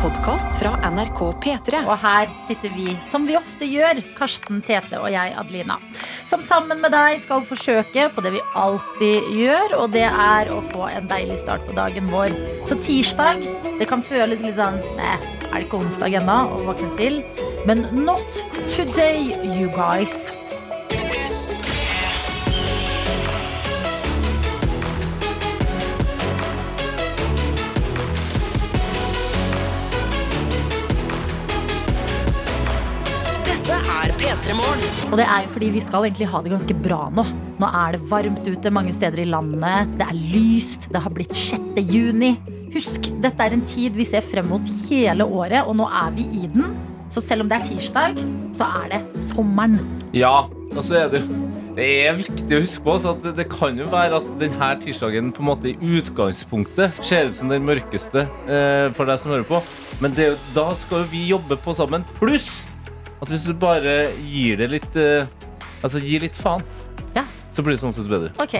podkast fra NRK P3. Og her sitter vi, som vi ofte gjør, Karsten, Tete og jeg, Adelina. Som sammen med deg skal forsøke på det vi alltid gjør, og det er å få en deilig start på dagen vår. Så tirsdag, det kan føles litt sånn er det ikke onsdag ennå å våkne til? Men not today, you guys. Og det er jo fordi vi skal egentlig ha det ganske bra nå. Nå er det varmt ute mange steder i landet. Det er lyst. Det har blitt 6. juni. Husk, dette er en tid vi ser frem mot hele året, og nå er vi i den. Så selv om det er tirsdag, så er det sommeren. Ja, og så er det jo det er viktig å huske på at det, det kan jo være at denne tirsdagen på en måte i utgangspunktet ser ut som den mørkeste eh, for deg som hører på. Men det, da skal jo vi jobbe på sammen. Pluss at hvis du bare gir det litt eh, Altså gir litt faen, Ja. så blir det som oftest bedre. Ok,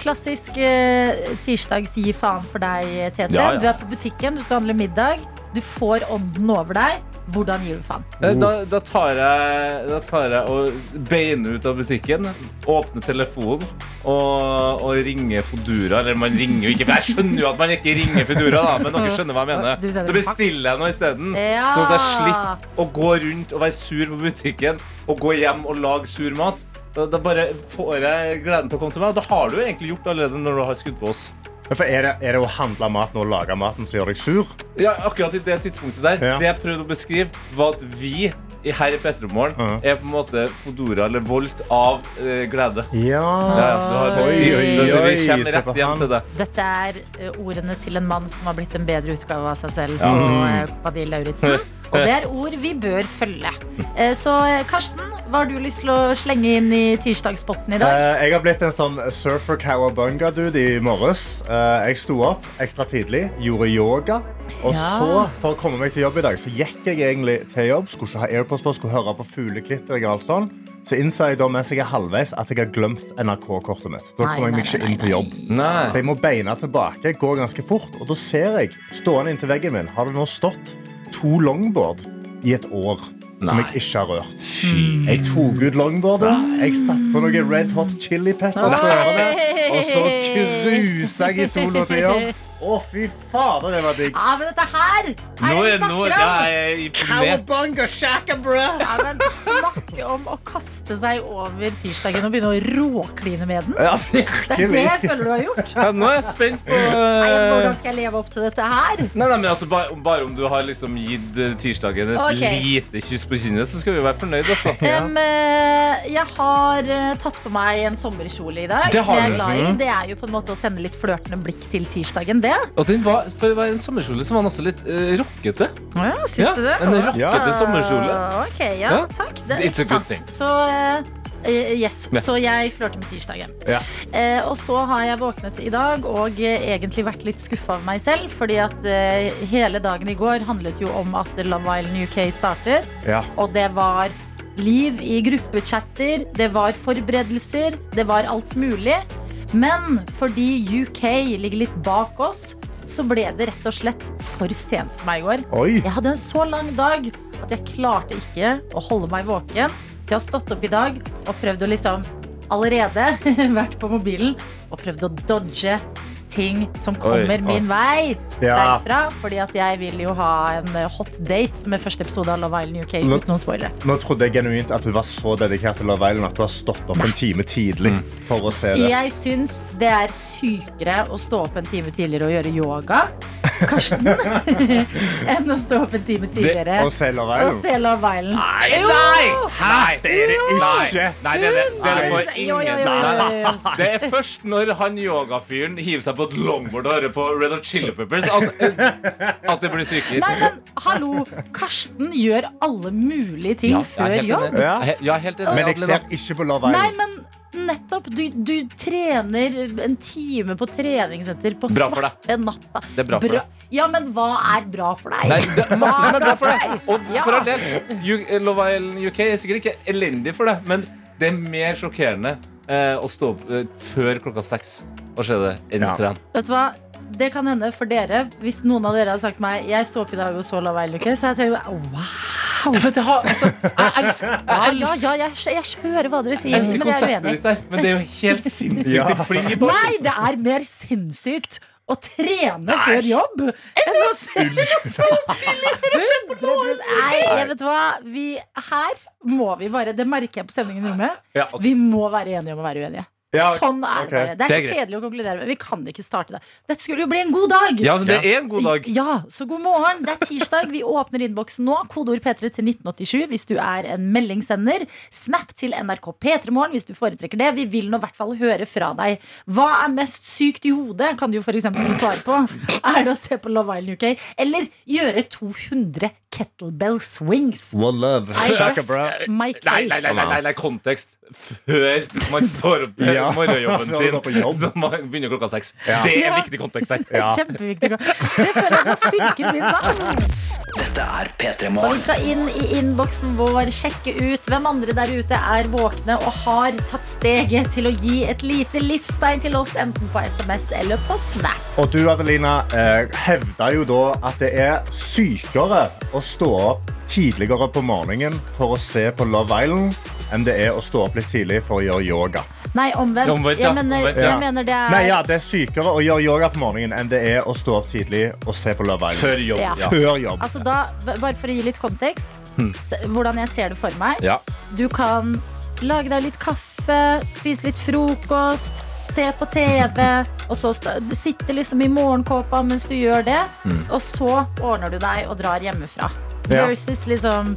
Klassisk eh, tirsdags gi faen for deg, Tete. Ja, ja. Du er på butikken, du skal handle middag. Du får ånden over deg. Hvordan gir du faen? Eh, Da, da, tar jeg, da tar jeg og beiner ut av butikken, åpner telefonen og, og ringer Fodura. Eller man ringer jo ikke, for jeg skjønner jo at man ikke ringer Fodura, da, men dere skjønner hva jeg mener. Så bestiller jeg noe isteden. Ja. så at jeg slipper å gå rundt og være sur på butikken og gå hjem og lage sur mat. Da, da bare får jeg gleden til å komme til meg. og Da har du egentlig gjort allerede når du har skutt på oss. For er, det, er det å handle maten og lage maten som gjør deg sur? Ja, akkurat i det tidspunktet der Ja. Det jeg prøvde å beskrive Var at vi her i Petromorgen Mhm. Er på en måte Fodora eller Volt av uh, glede Ja. ja, du har bestilt oi, det. oi, Vi kommer rett hjem til det. Dette er eh, ordene til en mann som har blitt en bedre utgave av seg selv. Og uh, Kompani Lauritzen. Og det er ord vi bør følge. Eh, Så eh, Karsten, hva har du lyst til å slenge inn i tirsdagspotten i dag? Uh, jeg har blitt en sånn surfer cowabunga-dude i morges. Uh, jeg sto opp ekstra tidlig, gjorde yoga. Og Ja. så, for å komme meg til jobb i dag, så gikk jeg egentlig til jobb. Skulle ikke ha AirPods på, skulle høre på fuglekvittering og alt sånn. Så innser jeg da mens jeg er halvveis at jeg har glemt NRK-kortet mitt. Da kommer jeg meg ikke inn på jobb. Nei Så jeg må beina tilbake, gå ganske fort. Og da ser jeg, stående inntil veggen min, har det nå stått to longboard i et år. Som jeg ikke har rørt. Jeg tok ut longboardet, jeg satte på noe Red Hot Chili Peppers på ørene, og så cruisa jeg i sola til jobb. Å, fy fader, det var digg. Ja, men dette her er Nå det er vi snakker nå, om! jeg er imponert Cowabunga shaka, bruh! Ja, men Snakk om å kaste seg over tirsdagen og begynne å råkline med den. Ja, Det er det jeg føler du har gjort. ja, Nå er jeg spent på Nei, eh, hvordan skal jeg leve opp til dette her? Nei, nei, men altså bare, bare om du har liksom gitt eh, tirsdagen et okay. lite kyss på kinnet Så skal vi være fornøyd altså. Eh, jeg har tatt på meg en sommerkjole i dag. Det har er du. glad i. Det er jo på en måte å sende litt flørtende blikk til tirsdagen, det. Og den var, for å være en sommerkjole så var også litt eh, rockete Ja, syns Ja, du det? en rockete Ja. sommerkjole Ok, ja, Ja. takk. Det er It's a ikke good sant. thing. Så eh, eh, yes, Ja. så jeg flørter med tirsdagen. Ja. Eh, og så har jeg våknet i dag og eh, egentlig vært litt skuffa av meg selv. Fordi at eh, hele dagen i går handlet jo om at Love Island UK startet. Ja. Og det var liv i gruppechatter, det var forberedelser, det var alt mulig. Men fordi UK ligger litt bak oss, så ble det rett og slett for sent for meg i går. Oi. Jeg hadde en så lang dag at jeg klarte ikke å holde meg våken. Så jeg har stått opp i dag og prøvd å liksom allerede vært på mobilen og prøvd å dodge ting som kommer Oi, min vei Ja. derfra. Fordi at jeg vil jo ha en eh, hot date med første episode av Love Island UK Nå- uten noen spoilere. Nå trodde jeg genuint at du var så dedikert til Love Island at du har stått opp en time tidlig for å se det. Jeg syns det er sykere å stå opp en time tidligere og gjøre yoga, Karsten, enn å stå opp en time tidligere Og se Love og Island. se Nei, nei! Nei, Det er det ikke. Nei, det er det, det, er det på ingen Nei. Det er først når han yogafyren hiver seg på et longboard og hører på Red Hot Chili Peppers, at, at det blir sykelig. Nei, men hallo, Karsten gjør alle mulige ting Ja, før jobb. Ja, helt enig. Men jeg ser ikke på Love Island. Nei, men nettopp. Du, du trener en time på treningssenter på Bra for svarte natta. Det er bra for deg. Ja, men hva er bra for deg? Nei, det er masse som er bra for deg. Og for all del, Love Island UK er sikkert ikke elendig for deg, men det er mer sjokkerende eh, å stå opp eh, før klokka seks og se det enn Ja. trene. Vet du hva? det kan hende for dere. Hvis noen av dere har sagt meg Jeg sto opp i dag og så Love Island, UK, så jeg tenker wow. At jeg, har, altså, jeg elsker, jeg Ja, ja, ja jeg, jeg hører hva dere sier, jeg elsker men jeg er konseptet uenig. ditt der. Men det er jo helt sinnssykt. Ja. Det. Nei, det er mer sinnssykt å trene før jobb enn å se 100 Nei, jeg vet hva vi, Her må vi bare Det merker jeg på stemningen i rommet. Vi må være enige om å være uenige. Ja, sånn er okay. det. Det er, Det er kjedelig å konkludere med. Vi kan ikke starte det. Dette skulle jo bli en god dag. Ja, men det er en god dag. Ja, så god morgen. Det er tirsdag. Vi åpner innboksen nå. Kodeord P3 til 1987 hvis du er en meldingssender. Snap til NRK P3morgen hvis du foretrekker det. Vi vil nå i hvert fall høre fra deg. Hva er mest sykt i hodet, kan du jo f.eks. svare på. Er det å se på Love Island UK? Eller gjøre 200 kettlebell swings? One love. I Shaka, rest bro. my Nei, nei, nei, case. nei, nei, nei, kontekst før man står opp til Ja, morgenjobben sin. man begynner klokka seks. Ja. Det er Ja. viktig kontekst her. Ja. Kjempeviktig. Det føler jeg på min sak. Dette er P3 Morgen. vi skal inn i innboksen vår, sjekke ut hvem andre der ute er våkne og har tatt steget til å gi et lite livstegn til oss, enten på SMS eller på Snap. Og du, Adelina, hevder hevda jo da at det er sykere å stå opp tidligere på morgenen for å se på Love Island enn det er å stå opp litt tidlig for å gjøre yoga. Nei, omvendt. Omvendt, ja. Jeg mener, Omvendt, ja. jeg mener det er Nei, ja, Det er sykere å gjøre yoga på morgenen enn det er å stå opp tidlig og se på Love Island. Før jobb. Før jobb. Altså da, Bare for å gi litt kontekst, se- hvordan jeg ser det for meg. Ja. Du kan lage deg litt kaffe, spise litt frokost, se på TV, og så sitte liksom i morgenkåpa mens du gjør det. Og så ordner du deg og drar hjemmefra. Ja. Versus liksom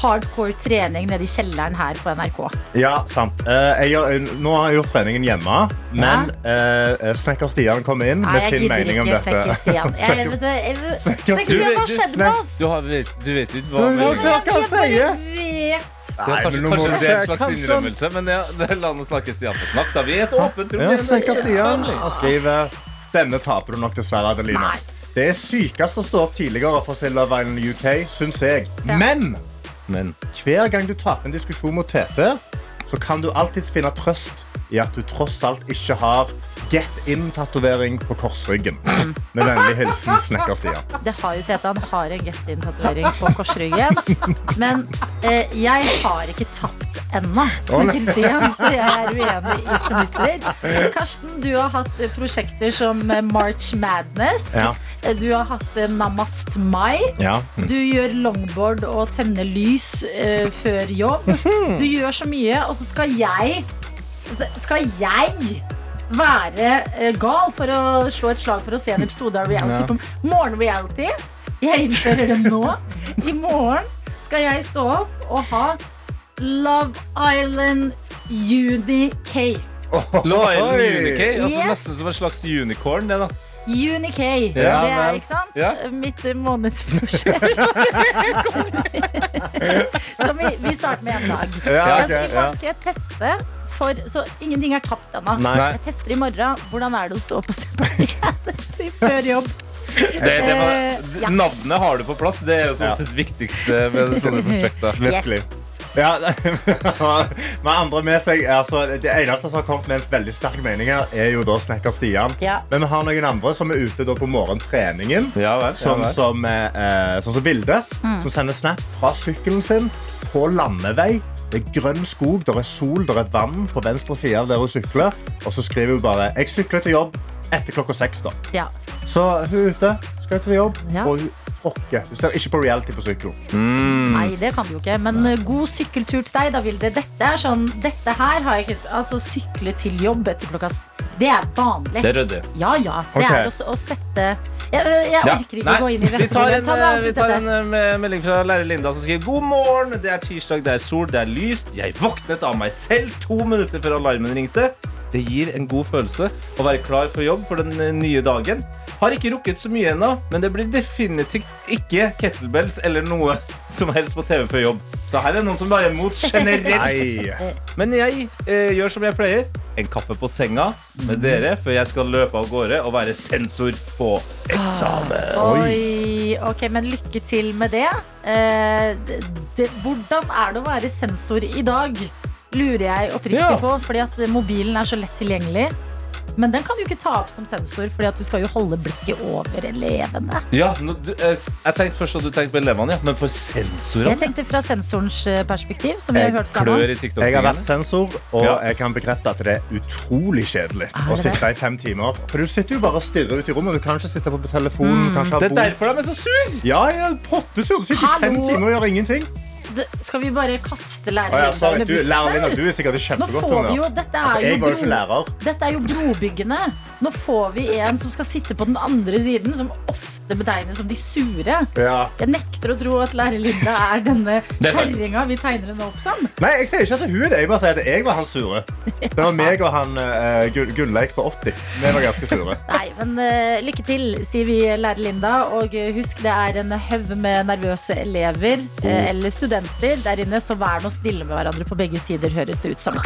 hardcore trening nede i kjelleren her på NRK. Ja, sant. Eh, jeg gjør, nå har jeg gjort treningen hjemme, men eh, Snekker Stian kom inn Nei, med sin mening om dette. Stian. Jeg, vet du, jeg, Snekker Stian, hva du- skjedde med oss? Du, har, du vet ikke hva han bare sier? vet. er Nei, kanskje, men nå må kanskje det er en slags innrømmelse, men ja, la nå snakke Stian få snakke. da. Vi er et åpent rom. Ja, Stian skriver Denne taper du nok dessverre, Adelina. Nei. Det er sykest å stå opp tidligere for Silver se UK, syns jeg. Ja. Men Men hver gang du taper en diskusjon mot Tete, så kan du alltids finne trøst i at du tross alt ikke har get in-tatovering på korsryggen. Med vennlig hilsen Snekker Stian. Det har jo Tete. Han har en get in-tatovering på korsryggen. Men eh, jeg har ikke tapt ennå, Snekker Stian, så jeg er uenig i premisser. Karsten, du har hatt prosjekter som eh, March Madness. Ja. Eh, Du har hatt eh, Namast Mai. Ja. Du gjør longboard og tenner lys eh, før jobb. Du gjør så mye, og så skal jeg Skal jeg være eh, gal for å slå et slag for å se en episode av reality Ja. på morgen-reality? Jeg innfører det nå. I morgen skal jeg stå opp og ha Love Island Uni-K. Love Island Uni-K? altså Yes. nesten som en slags unicorn. det da Uni-K. Ja, det er, ikke sant? Ja. Mitt eh, månedsprosjekt. Som vi, vi starter med en dag. Ja, Jeg skal ja. ikke teste, for, så ingenting er tapt ennå. Jeg tester i morgen. Hvordan er det å stå på reality før jobb? Det, det var, Eh, ja. Navnet har du på plass. Det er jo som Ja. det viktigste med sånne prosjekter. Virkelig. Ja, med andre med seg, altså, Det eneste som har kommet med en veldig sterk mening, her, er jo da Snekker Stian. Ja. Men vi har noen andre som er ute da på morgentreningen. Ja vel. Ja, Sånn som, eh, sånn som Vilde, som sender snap fra sykkelen sin på landevei. Det er grønn skog, der er sol, der er vann på venstre side av der hun sykler. Og så skriver hun bare 'Jeg sykler til jobb etter klokka seks'. da. Ja. Så hun er ute, skal til jobb, Ja. og hun tråkker. Du ser ikke på reality på sykkel. Mm. Nei, det kan du jo ikke. Men eh, god sykkeltur til deg, da, Vilde. Dette er sånn, dette her har jeg ikke Altså, sykle til jobb etter klokka Det er vanlig. Det er ryddig. Ja, ja. Det okay. er å, å sette Jeg, jeg orker ikke Nei, å gå inn i vi tar en, Ta eh, vi tar en eh, melding fra lærer Linda som skriver God morgen, det er tirsdag, det er sol, det er lyst. Jeg våknet av meg selv to minutter før alarmen ringte. Det gir en god følelse å være klar for jobb for den nye dagen. Har ikke rukket så mye ennå, men det blir definitivt ikke kettlebells eller noe som helst på TV før jobb. Så her er det noen som bare er imot generelt. Nei. Men jeg eh, gjør som jeg pleier. En kaffe på senga med dere før jeg skal løpe av gårde og være sensor på eksamen. Oi, ok, men lykke til med det. Eh, det, det. Hvordan er det å være sensor i dag? Lurer jeg oppriktig Ja. på, fordi at mobilen er så lett tilgjengelig. Men den kan du ikke ta opp som sensor, Fordi at du skal jo holde blikket over elevene. Ja, nå, du, jeg, jeg tenkte først at du tenkte på elevene, ja. Men for sensorene? Jeg tenkte fra sensorens eh, perspektiv, som vi har Jeg hørt fra. Klør i Jeg har vært sensor, og Ja. jeg kan bekrefte at det er utrolig kjedelig Er å sitte i fem timer. For du sitter jo bare og stirrer ut i rommet. Du kan ikke sitte på telefonen. Mm. Det er derfor de er så sur! Ja, jeg er pottesur. Du sitter i fem timer og gjør ingenting. Det- Skal vi bare kaste ja, læreren sorry. under du, bussen? lærer Lina, du er sikkert kjempegodt humør. dette er Altså, jeg var jo bro- lærer. Dette er jo brobyggende. Nå får vi en som skal sitte på den andre siden, som ofte betegnes som de sure. Ja. Jeg nekter å tro at lærer Linda er denne er kjerringa vi tegner henne opp som. Nei, jeg sier ikke at hun er det. Jeg bare sier at jeg var han sure. Det var meg og han uh, Gunnleik på 80. Vi var ganske sure. Nei, men uh, lykke til, sier vi lærer Linda. Og eh, husk, det er en haug med nervøse elever uh, eller studenter der inne, så vær nå snille med hverandre på begge sider, høres det ut som.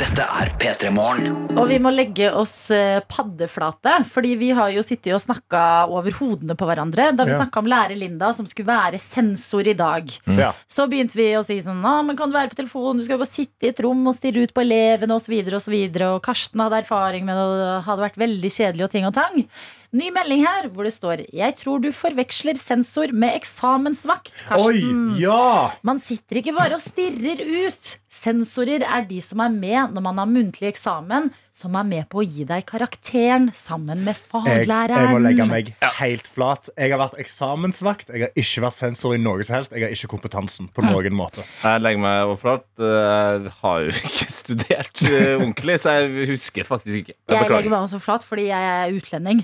Dette er P3 Morgen. Og vi må legge oss eh, paddeflate, fordi vi har jo sittet og snakka over hodene på hverandre. Da vi Ja. snakka om lærer Linda som skulle være sensor i dag. Ja. Så begynte vi å si sånn Å, men kan du være på telefonen? Du skal jo bare sitte i et rom og stirre ut på elevene osv. Og, så videre, og Karsten hadde erfaring med det, og det hadde vært veldig kjedelig og ting og tang. Ny melding her hvor det står Jeg tror du forveksler sensor med eksamensvakt, Oi, Karsten. ja! Man sitter ikke bare og stirrer ut. Sensorer er de som er med når man har muntlig eksamen, som er med på å gi deg karakteren sammen med faglæreren. jeg må legge meg helt flat. Jeg har vært eksamensvakt. Jeg har ikke vært sensor i noe som helst. Jeg har ikke kompetansen på noen måte. Jeg legger meg overflate. Jeg har jo ikke studert eh, ordentlig, så jeg husker faktisk ikke. Jeg Jeg legger meg også flat fordi jeg er utlending.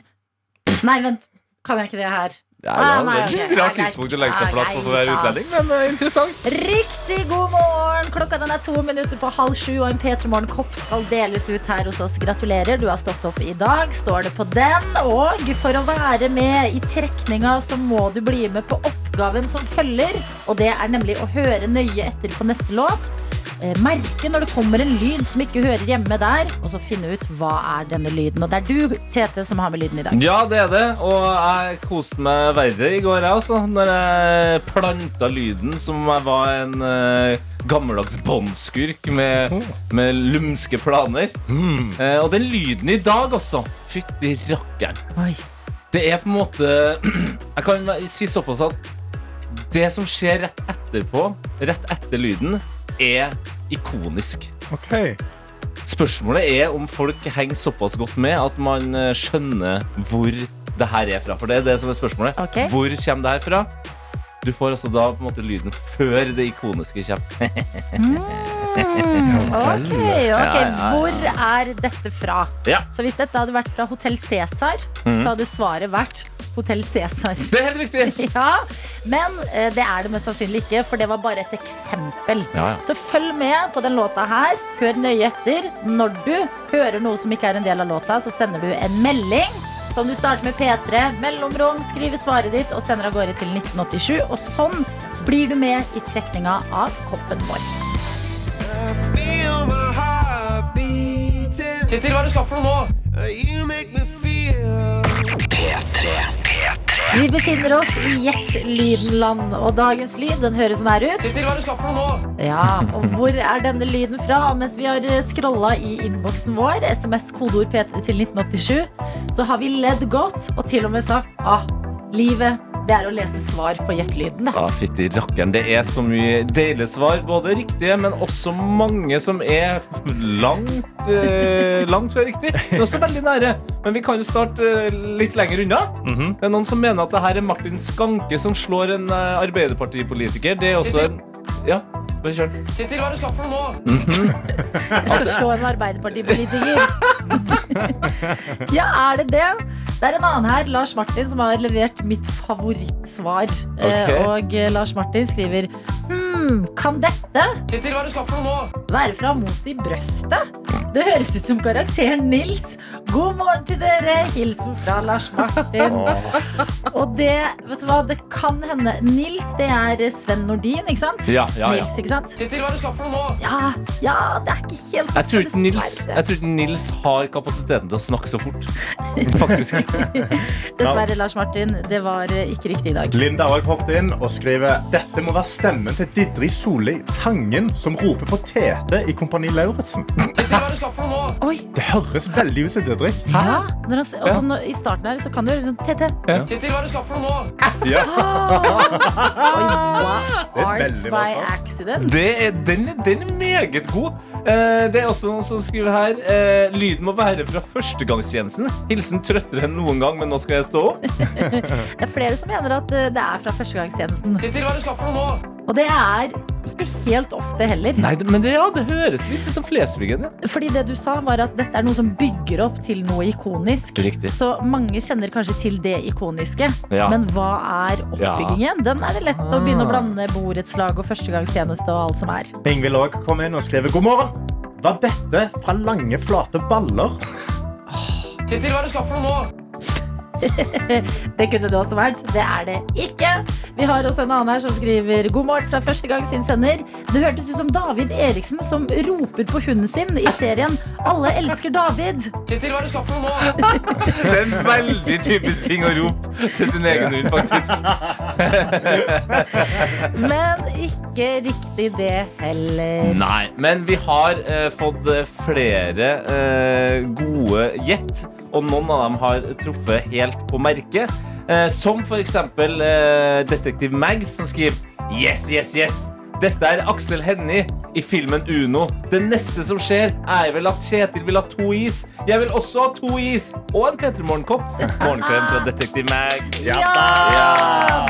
Nei, vent. Kan jeg ikke det her? Ja, Ah, nei, det er et rart tidspunkt å legge seg på for å være utlending, men eh, interessant. Riktig god morgen! Klokka den er to minutter på halv sju, og en P3 Morgen-kopp skal deles ut her hos oss. Gratulerer, du har stått opp i dag, står det på den. Og for å være med i trekninga, så må du bli med på oppgaven som følger. Og det er nemlig å høre nøye etter på neste låt. Eh, Merke når det kommer en lyd som ikke hører hjemme der, og så finne ut hva er denne lyden. Og det er du, Tete, som har med lyden i dag. Ja, det er det. Og jeg koste meg verre i går, jeg også. Når jeg planta lyden som om jeg var en uh, gammeldags båndskurk med, med lumske planer. Eh, og den lyden i dag, altså. Fytti rakkeren. Det er på en måte Jeg kan si såpass at det som skjer rett etterpå, rett etter lyden, er ikonisk. Okay. Spørsmålet er om folk henger såpass godt med at man eh, skjønner hvor det her er fra. For det er det som er spørsmålet. Okay. Hvor kommer det her fra? Du får altså da på en måte lyden før det ikoniske kommer. Mm, ok, ok. Hvor er dette fra? Ja. Så hvis dette hadde vært fra Hotell Cæsar, mm. så hadde svaret vært Hotell Cæsar. Det er helt riktig! Ja, men eh, det er det mest sannsynlig ikke, for det var bare et eksempel. Ja, ja. Så følg med på den låta her. Hør nøye etter. Når du hører noe som ikke er en del av låta, så sender du en melding. Som du starter med P3, mellomrom, skriver svaret ditt og sender av gårde til 1987. Og sånn blir du med i trekninga av koppen vår. Ketil, hva er det du skal for noe nå? P3. P3. Vi befinner oss i Jet-lydland, og dagens lyd den høres sånn her ut. Ketil, hva er det du skal for nå? Ja, og hvor er denne lyden fra? Mens vi har scrolla i innboksen vår, SMS kodeord P3 til 1987, så har vi ledd godt og til og med sagt ah, livet det er å lese svar på Jet-lyden. Ja, fytti rakkeren. Det er så mye deilige svar. Både riktige, men også mange som er langt, eh, langt fra riktig. Men også veldig nære. Men vi kan jo starte eh, litt lenger unna. Mhm. Det er noen som mener at det her er Martin Skanke som slår en eh, Arbeiderpartipolitiker. Det er også en Ja, bare kjør. Hva er det du skal for noe nå? Jeg skal slå en Arbeiderpartipolitiker. ja, er det det? Det er en annen her, Lars Martin, som har levert mitt favorittsvar. Okay. Og eh, Lars Martin skriver Hm, kan dette Ketil, hva er det skal for nå? være fra Mot i brøstet? Det høres ut som karakteren Nils. God morgen til dere. Hilsen fra Lars Martin. Og det, vet du hva, det kan hende Nils, det er Sven Nordin, ikke sant? Ja, ja, ja. Nils, ikke sant? Ketil, hva er det skal for nå? Ja, ja, det er ikke helt Jeg tror ikke Nils, jeg tror ikke Nils har kapasitet kapasiteten til å snakke så fort. Faktisk. Dessverre, Lars Martin, det var eh, ikke riktig i dag. Linda har hoppet inn og skriver Dette må være stemmen til Didri Solli Tangen som roper på Tete i Kompani Lauritzen. Er det høres veldig ut som Didrik. ja. Når han, også når, I starten her så kan du høre sånn Tete. Kjetil, hva er det du skal for noe nå? Ja. Oi, er bra by accident. Er, den, er- den er meget god. Eh, det er også noen som skriver her eh, Lyden må være fra førstegangstjenesten. Hilsen trøttere enn noen gang, men nå skal jeg stå opp. Det er flere som mener at eh, det er fra førstegangstjenesten. Til hva du skal for noe nå? Og det er ikke helt ofte heller. Nei, men det, ja, det høres litt ut som Flesvigen. Fordi det du sa var at dette er noe som bygger opp til noe ikonisk. Riktig. Så mange kjenner kanskje til det ikoniske. Ja. Men hva er oppbyggingen? Den er det lett å begynne å blande borettslag og førstegangstjeneste og alt som er. Ingvild òg kom inn og skrev God morgen. Var dette fra lange, flate baller? Kjetil, hva er det du skal for noe nå? Det kunne det også vært. Det er det ikke. Vi har også en annen her som skriver God morgen fra første gang sin sender. Det hørtes ut som David Eriksen som roper på hunden sin i serien Alle elsker David. Kjetil, hva er det du skal for noe nå? Det er en veldig typisk ting å rope til sin egen hund, faktisk. Men ikke riktig det heller. Nei, men vi har eh, fått flere eh, gode gjett, og noen av dem har truffet helt på merket. Eh, som eksempel eh, Detektiv Mags, som skriver Yes, yes, yes! Dette er Aksel Hennie i filmen Uno. Det neste som skjer, er vel at Kjetil vil ha to is. Jeg vil også ha to is! Og en P3 Morgenkopp. Morgenklem fra Detektiv Mags. Ja! Ja.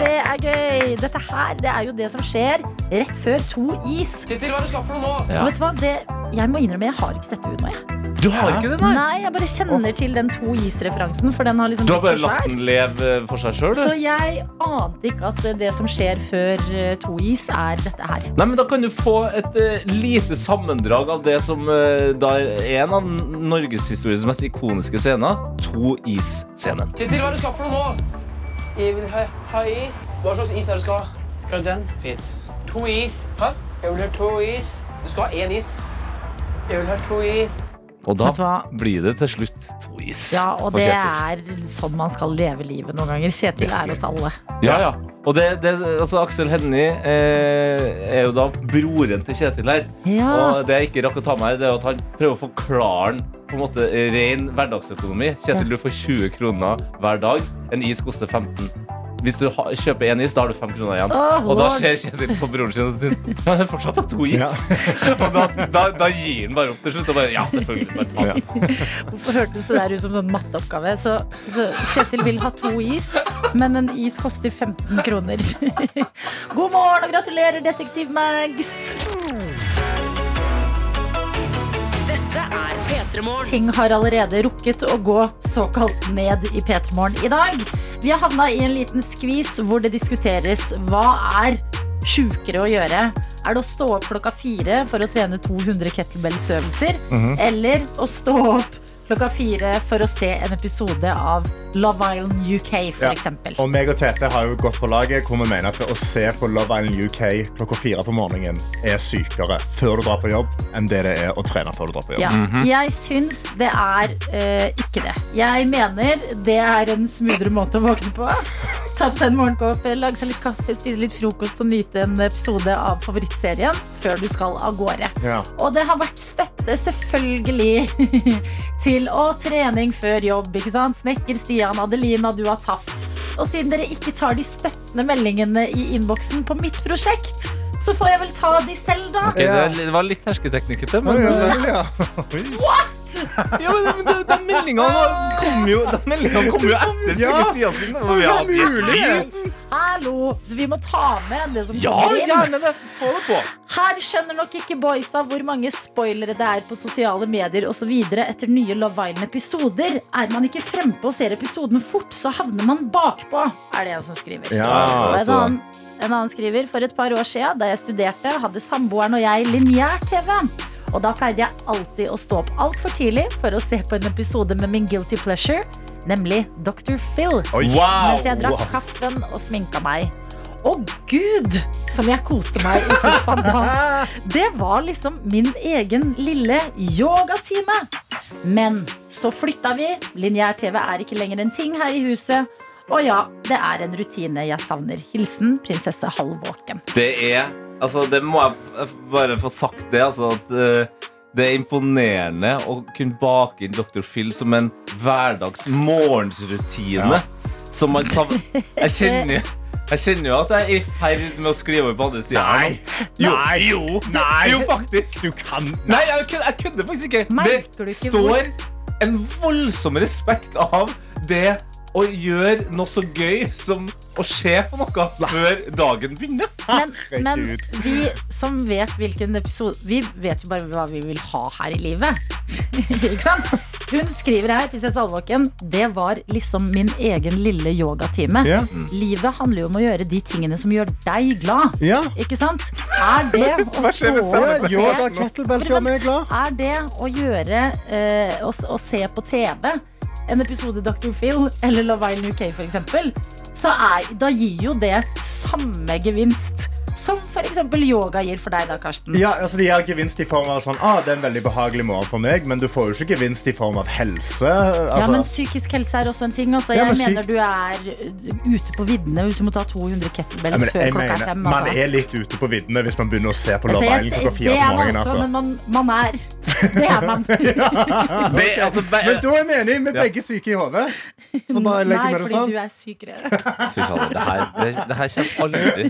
Det er gøy. Dette her det er jo det som skjer rett før to is. Kjetil, hva er det skal for noe nå? Ja. Vet du hva? Det, jeg må innrømme, jeg har ikke sett Uno. Jeg. Du har ikke det, nei? Nei, jeg bare kjenner til den to is-referansen, for den har liksom Du har bare latt den leve for seg sjøl, Så jeg ante ikke at det som skjer før eh, to is, er dette her. Nei, men Da kan du få et uh, lite sammendrag av det som uh, da er en av norgeshistoriens mest ikoniske scener. To is-scenen. Kjetil, hva er det du skal for noe nå? Jeg vil ha, ha is. Hva slags is er det du skal ha? Skal du den? Fint. To is. Hæ? Jeg vil ha to is. Du skal ha én is. Jeg vil ha to is. Og da blir det til slutt to is. Ja, og det er sånn man skal leve livet noen ganger. Kjetil er oss alle. Ja, ja. Og det, det, altså Aksel Hennie eh, er jo da broren til Kjetil her. Ja. Og det jeg ikke rakk å ta med her, det er at han prøver å forklare han på en måte ren hverdagsøkonomi. Kjetil, du får 20 kroner hver dag. En is koster 15. Hvis du ha, kjøper én is, da har du fem kroner igjen. Oh, og da ser Kjetil på broren sin og sier Ja, jeg fortsatt har to is. Ja. og da, da, da gir han bare opp til slutt. Og bare, ja, selvfølgelig, bare ta en is. Hvorfor hørtes det der ut som sånn matteoppgave? Så, så Kjetil vil ha to is, men en is koster 15 kroner. God morgen og gratulerer, Detektiv Mags. Dette er P3 Morgen. Ting har allerede rukket å gå såkalt ned i P3 Morgen i dag. Vi har havna i en liten skvis hvor det diskuteres hva er sjukere å gjøre. Er det å stå opp klokka fire for å trene 200 kettlebellsøvelser? Eller å stå opp klokka fire for å se en episode av Love Island UK, for Ja. eksempel? Og meg og Tete har jo gått på laget hvor vi mener at å se på Love Island UK klokka fire på morgenen er sykere før du drar på jobb enn det det er å trene før du drar på jobb. Ja, jeg syns det er eh, ikke det. Jeg mener det er en smoothere måte å våkne på. Ta på seg en morgenkopp, lage seg litt kaffe, spise litt frokost og nyte en episode av favorittserien før du skal av gårde. Ja. Og det har vært støtte, selvfølgelig, til å trening før jobb. ikke sant? Snekker Stian, Adelina, du har tapt. Og siden dere ikke tar de støttende meldingene i innboksen på mitt prosjekt, så får jeg vel ta de selv, da. Okay, det, var litt hersketeknikkete, men Ja, eh, vel, ja. Ja, men, de, de meldingene kom jo, de meldingene kom jo etter Ja. Sigrid Stiansen. da, hvor vi har hatt mulig. Hallo! Vi må ta med det som Ja, kommer inn. gjerne det. Få det på. Her skjønner nok ikke boysa hvor mange spoilere det er på sosiale medier osv. etter nye Love Island-episoder. Er man ikke frempå og ser episoden fort, så havner man bakpå, er det en som skriver. Ja, og en, altså. annen, en annen skriver for et par år siden, da jeg studerte, hadde samboeren og jeg lineær-TV. Og da pleide jeg alltid å stå opp altfor tidlig for å se på en episode med min guilty pleasure, nemlig Dr. Phil. Oi. Wow. Mens jeg drakk kaffen og sminka meg. Å gud, som jeg koste meg i sofaen da. Det var liksom min egen lille yogatime. Men så flytta vi. Lineær-TV er ikke lenger en ting her i huset. Og ja, det er en rutine jeg savner. Hilsen prinsesse Halvåken. Det er Altså, det må jeg bare få sagt det, altså at uh, det er imponerende å kunne bake inn Dr. Phil som en hverdags morgensrutine. Som man savner. Jeg kjenner jeg kjenner jo at jeg er i ferd med å skrive over på andre sida. Nei. Jo, Nei. jo, Nei. jo, faktisk. Du kan Nei, jeg kødder, faktisk ikke. Merker det ikke står en voldsom respekt av det å gjøre noe så gøy som å se på noe før dagen begynner. Men, men vi som vet hvilken episode Vi vet jo bare hva vi vil ha her i livet. ikke sant? Hun skriver her, prinsesse Alvåken, det var liksom min egen lille yogatime. Ja. Livet handler jo om å gjøre de tingene som gjør deg glad. Ja. Ikke sant? Er det å stå og se Yoga, kettlebell. Er det å gjøre uh, å, å se på TV en episode Dr. Phil eller Love Island UK eksempel, så da gir jo det samme gevinst som for eksempel yoga gir for deg da, Karsten. Ja, altså De gir gevinst i form av sånn, ah, det er en veldig behagelig morgen for meg, men du får jo ikke gevinst i form av helse. Altså, Ja, men psykisk helse er også en ting. Altså, Ja, jeg men mener du er uh, ute på viddene hvis du må ta 200 kettlebells Ja, men før klokka er mener, Altså. Man Altså. er litt ute på viddene hvis man begynner å se på Altså, Love Island klokka det fire er på morgenen. også, Altså. men man, man er Det er man. Det, altså, be- Men da er vi enige med Ja. begge syke i hodet. Så bare legger Nei, vi det fordi sånn. du er sykere. Fy fader, det her, det, det her kommer aldri.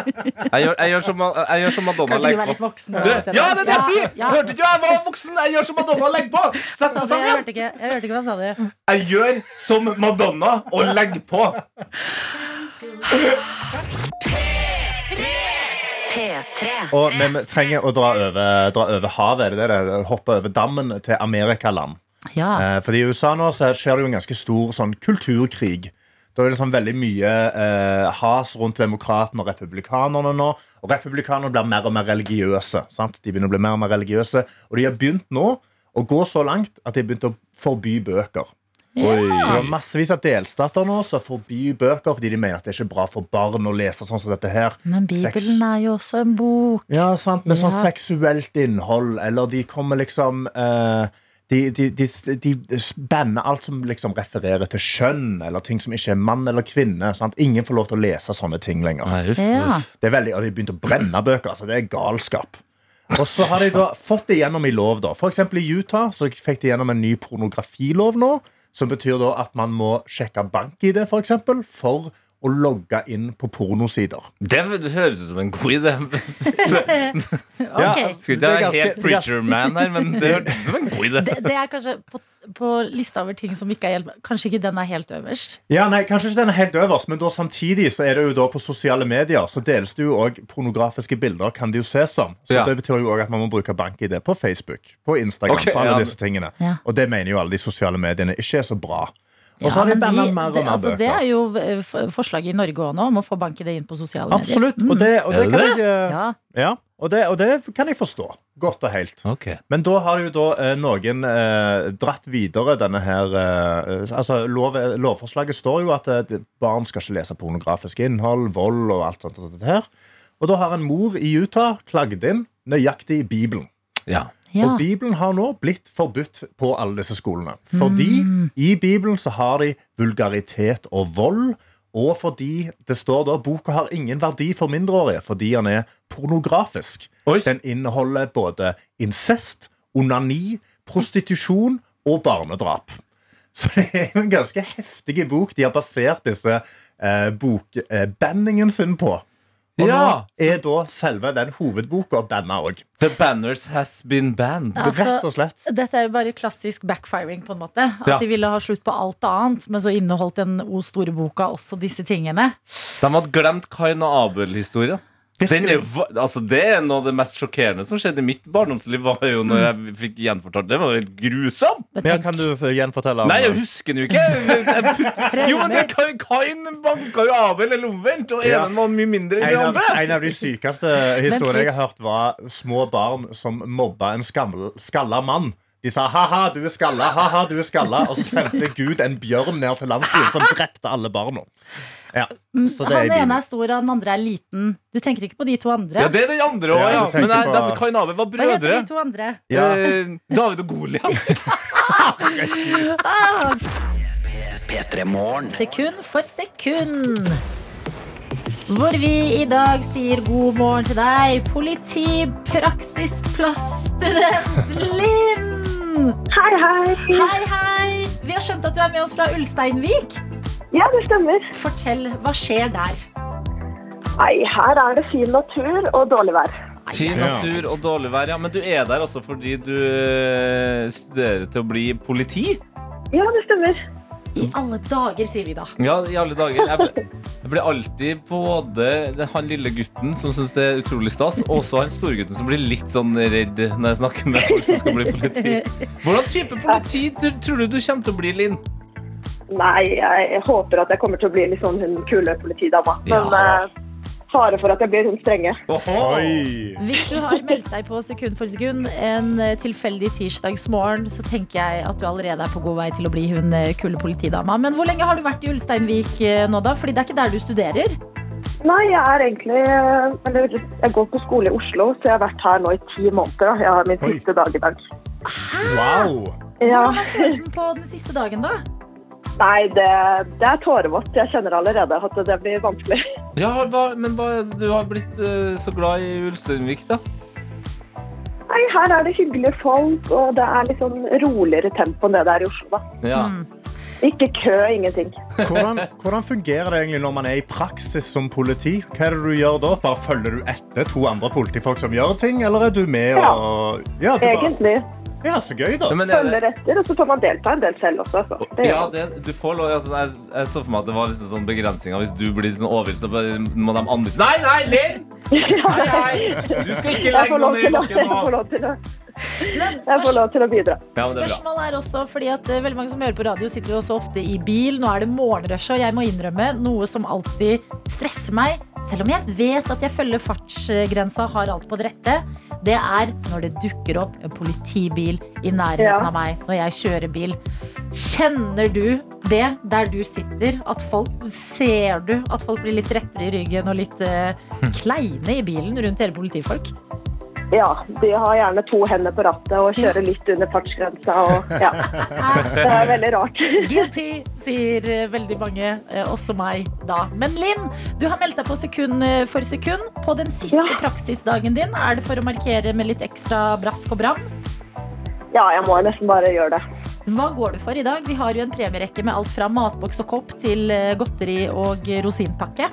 Jeg gjør, jeg gjør, som, jeg gjør som Madonna legger på. voksen? Du, ja, det er det jeg sier! Ja. Hørte ikke jeg var voksen? Jeg gjør som Madonna legger på. Sett du? sammen Jeg hørte ikke, jeg hørte ikke hva sa du. Jeg gjør som Madonna og legger på. P3. Og vi trenger å dra over, dra over havet, det det? det? Hoppe over dammen til Amerikaland. Ja. Eh, fordi I USA nå så skjer det jo en ganske stor sånn kulturkrig. Da er det sånn veldig mye eh, has rundt demokratene og republikanerne nå. Og republikanerne blir mer og mer religiøse. Sant? De begynner å bli mer og mer religiøse Og de har begynt nå å gå så langt at de har begynt å forby bøker. Så det er massevis av delstater nå som forbyr bøker fordi de mener at det er ikke bra for barn å lese sånn som dette her. Men Bibelen Bibelen er jo også en bok. ja, sant, med sånn seksuelt innhold, eller de kommer liksom eh, de, de, de, de banner alt som liksom refererer til kjønn, eller ting som ikke er mann eller kvinne. Sant? Ingen får lov til å lese sånne ting lenger. Ja. Det er veldig, og De har begynt å brenne bøker. altså Det er galskap. Og så har de da fått det gjennom i lov. da For eksempel i Utah så fikk de gjennom en ny pornografilov nå. Som betyr da at man må sjekke bank-ID for, eksempel, for å logge inn på pornosider. Det høres ut som en god idé. Så, Ja, Ok. altså, Skulle ikke det være helt preacher man her, men det høres ut som en god idé. Det, det er kanskje på, på lista over ting som ikke er hjelp Kanskje ikke den er helt øverst. Ja, nei, Kanskje ikke den er helt øverst, men da samtidig så er det jo da på sosiale medier så deles det jo også pornografiske bilder, kan det jo ses som. Så Ja. Det betyr jo også at man må bruke bank-ID på Facebook, på Instagram, okay, på alle ja. disse tingene. Ja. Og det mener jo alle de sosiale mediene ikke er så bra. Og så har de banna mer og det, mer altså, det er jo eh, forslaget i Norge òg nå, om å få banket det inn på sosiale medier. Absolutt. Og det, og eh, Ja. ja, og, og det kan jeg forstå. Godt og helt. Okay. Men da har jo da eh, noen eh, dratt videre denne her eh, Altså lov, Lovforslaget står jo at eh, barn skal ikke lese pornografisk innhold, vold og alt sånt. og. Og da har en mor i Utah klagd inn nøyaktig i Bibelen. Ja. Ja. Og Bibelen har nå blitt forbudt på alle disse skolene. Fordi Mm. i Bibelen så har de vulgaritet og vold. Og fordi det står da boka har ingen verdi for mindreårige fordi den er pornografisk. Oi. Den inneholder både incest, onani, prostitusjon og barnedrap. Så det er jo en ganske heftig bok de har basert disse eh, bokbanningen sin på. Og Ja, nå er da selve den hovedboka banna òg. The banners has been banned. Altså, Rett og slett. Dette er jo bare klassisk backfiring, på en måte. At Ja. de ville ha slutt på alt annet, men så inneholdt den O store boka også disse tingene. De hadde glemt Kain og Abel-historien. Den er altså Det er noe av det mest sjokkerende som skjedde i mitt barndomsliv. Var jo når jeg fikk gjenfortalt Det var helt grusomt! Men kan du gjenfortelle? om- Nei, jeg husker den jo ikke. Jeg- jeg putt- Jo, men det er Kain, banka jo Abel, eller omvendt. Og Ja. var mye mindre enn de andre. en av de sykeste historiene jeg har hørt, var små barn som mobba en skalla mann. De sa 'ha-ha, du er skalla', ha-ha, du er skalla Og så sendte Gud en bjørn ned til landsbyen som drepte alle barna. Ja, så det er han ene er stor, og den andre er liten. Du tenker ikke på de to andre? Ja, det er den andre òg, Ja, ja. Men nei, de, Kain og Abel var Hva heter brødre. de to andre? Ja. Eh, David og Goliat. Ah, P3 Morgen. sekund for sekund. Hvor vi i dag sier god morgen til deg, politipraksisplassstudent Linn. Hei, hei. Hei, hei. Vi har skjønt at du er med oss fra Ulsteinvik. Ja, det stemmer. Fortell, hva skjer der? Nei, her er det fin natur og dårlig vær. Fin natur og dårlig vær. Ja, men du er der også fordi du eh, studerer til å bli politi? Ja, det stemmer. I alle dager, sier vi da. Ja, i alle dager. Jeg, ble- jeg blir alltid både den, han lille gutten som syns det er utrolig stas, og også han storegutten som blir litt sånn redd når jeg snakker med folk som skal bli politi. Hvordan type politi du- tror du du kommer til å bli, Linn? Nei, jeg håper at jeg kommer til å bli litt sånn hun kule politidama. Men Ja. uh, fare for at jeg blir hun strenge. Oi. Hvis du har meldt deg på sekund for sekund en eh, tilfeldig tirsdagsmorgen, så tenker jeg at du allerede er på god vei til å bli hun eh, kule politidama. Men hvor lenge har du vært i Ulsteinvik nå, da? Fordi det er ikke der du studerer. Nei, jeg er egentlig Eller jeg går på skole i Oslo, så jeg har vært her nå i ti måneder. da. Jeg har min Oi. siste dag i dag. Wow. Ja. Hvordan er følelsen på den siste dagen, da? Nei, det, det er tårevått. Jeg kjenner allerede at det blir vanskelig. Ja, hva, men hva du har blitt uh, så glad i Ulsteinvik, da? Nei, her er det hyggelige folk, og det er litt sånn roligere tempo enn det det er i Oslo. da. Ja. Ikke kø, ingenting. Hvordan, hvordan fungerer det egentlig når man er i praksis som politi? Hva er det du gjør da? Bare Følger du etter to andre politifolk som gjør ting, eller er du med Ja. og ja, du bare, Egentlig. Ja, så gøy, da. Men er det, Følger etter, og så får man delta en del selv også. Så. Det ja, man. det, du får lov altså, jeg, jeg så for meg at det var liksom sånn begrensninger. Hvis du blir sånn overgitt, så bare må de andre si Nei, nei, Linn! Nei, nei! Du skal ikke Jeg legge får lov noe i til å, bakken jeg får nå. lov til å, Men jeg får lov til å bidra. Ja, er. Spørsmålet er også fordi at eh, veldig mange som hører på radio, sitter jo også ofte i bil. Nå er det morgenrushet, og jeg må innrømme noe som alltid stresser meg, selv om jeg vet at jeg følger fartsgrensa har alt på det rette. Det er når det dukker opp en politibil i nærheten Ja. av meg når jeg kjører bil. Kjenner du det der du sitter? At folk Ser du at folk blir litt rettere i ryggen og litt uh, kleine i bilen rundt hele politifolk? Ja, de har gjerne to hender på rattet og kjører litt under fartsgrensa. Og, ja. Det er veldig rart. Guilty, sier veldig mange, eh, også meg da. Men Linn, du har meldt deg på sekund eh, for sekund. På den siste Ja. praksisdagen din, er det for å markere med litt ekstra brask og bram? Ja, jeg må nesten bare gjøre det. Hva går du for i dag? Vi har jo en premierekke med alt fra matboks og kopp til eh, godteri og rosinpakke.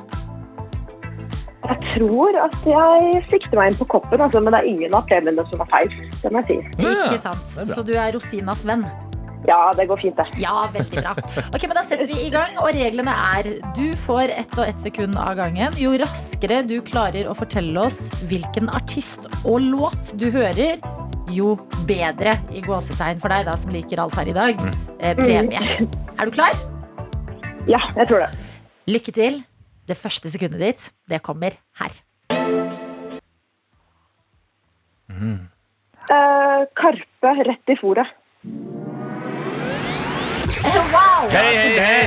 Jeg tror at jeg sikter meg inn på koppen, altså, men det er ingen av premiene som er feil. Det må jeg si. Ikke sant? Så du er rosinas venn? Ja, det går fint, det. Ja, veldig bra. Ok, men Da setter vi i gang, og reglene er du får ett og ett sekund av gangen. Jo raskere du klarer å fortelle oss hvilken artist og låt du hører, jo bedre i gåsetegn for deg da som liker alt her i dag. Eh, premie. Er du klar? Ja, jeg tror det. Lykke til. Det første sekundet ditt, det kommer her. Eh, Karpe rett i fòret. Wow! Hei, hei, hei!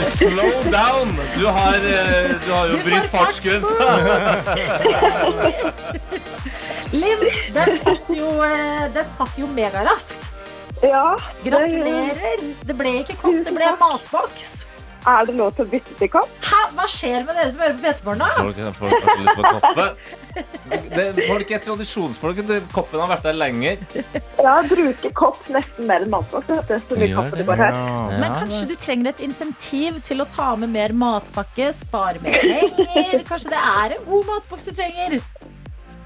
Slow down! Du har, eh, du har jo brytt fartsgrensa. Linn, den satt jo, eh, den satt jo megaraskt. Ja, det, Gratulerer. Det ble ikke kopp, det ble matboks. Er det lov til å bytte til kopp? Hæ? Hva skjer med dere som hører på P3morgen. Folk har kanskje lyst på koppe. Det, folk er tradisjonsfolk. Koppen har vært der lenger. Ja, bruker kopp nesten mer enn matpakke. du, Så mye kaffe det, bare går her. Men kanskje du trenger et insentiv til å ta med mer matpakke, spare mer penger. Kanskje det er en god matboks du trenger.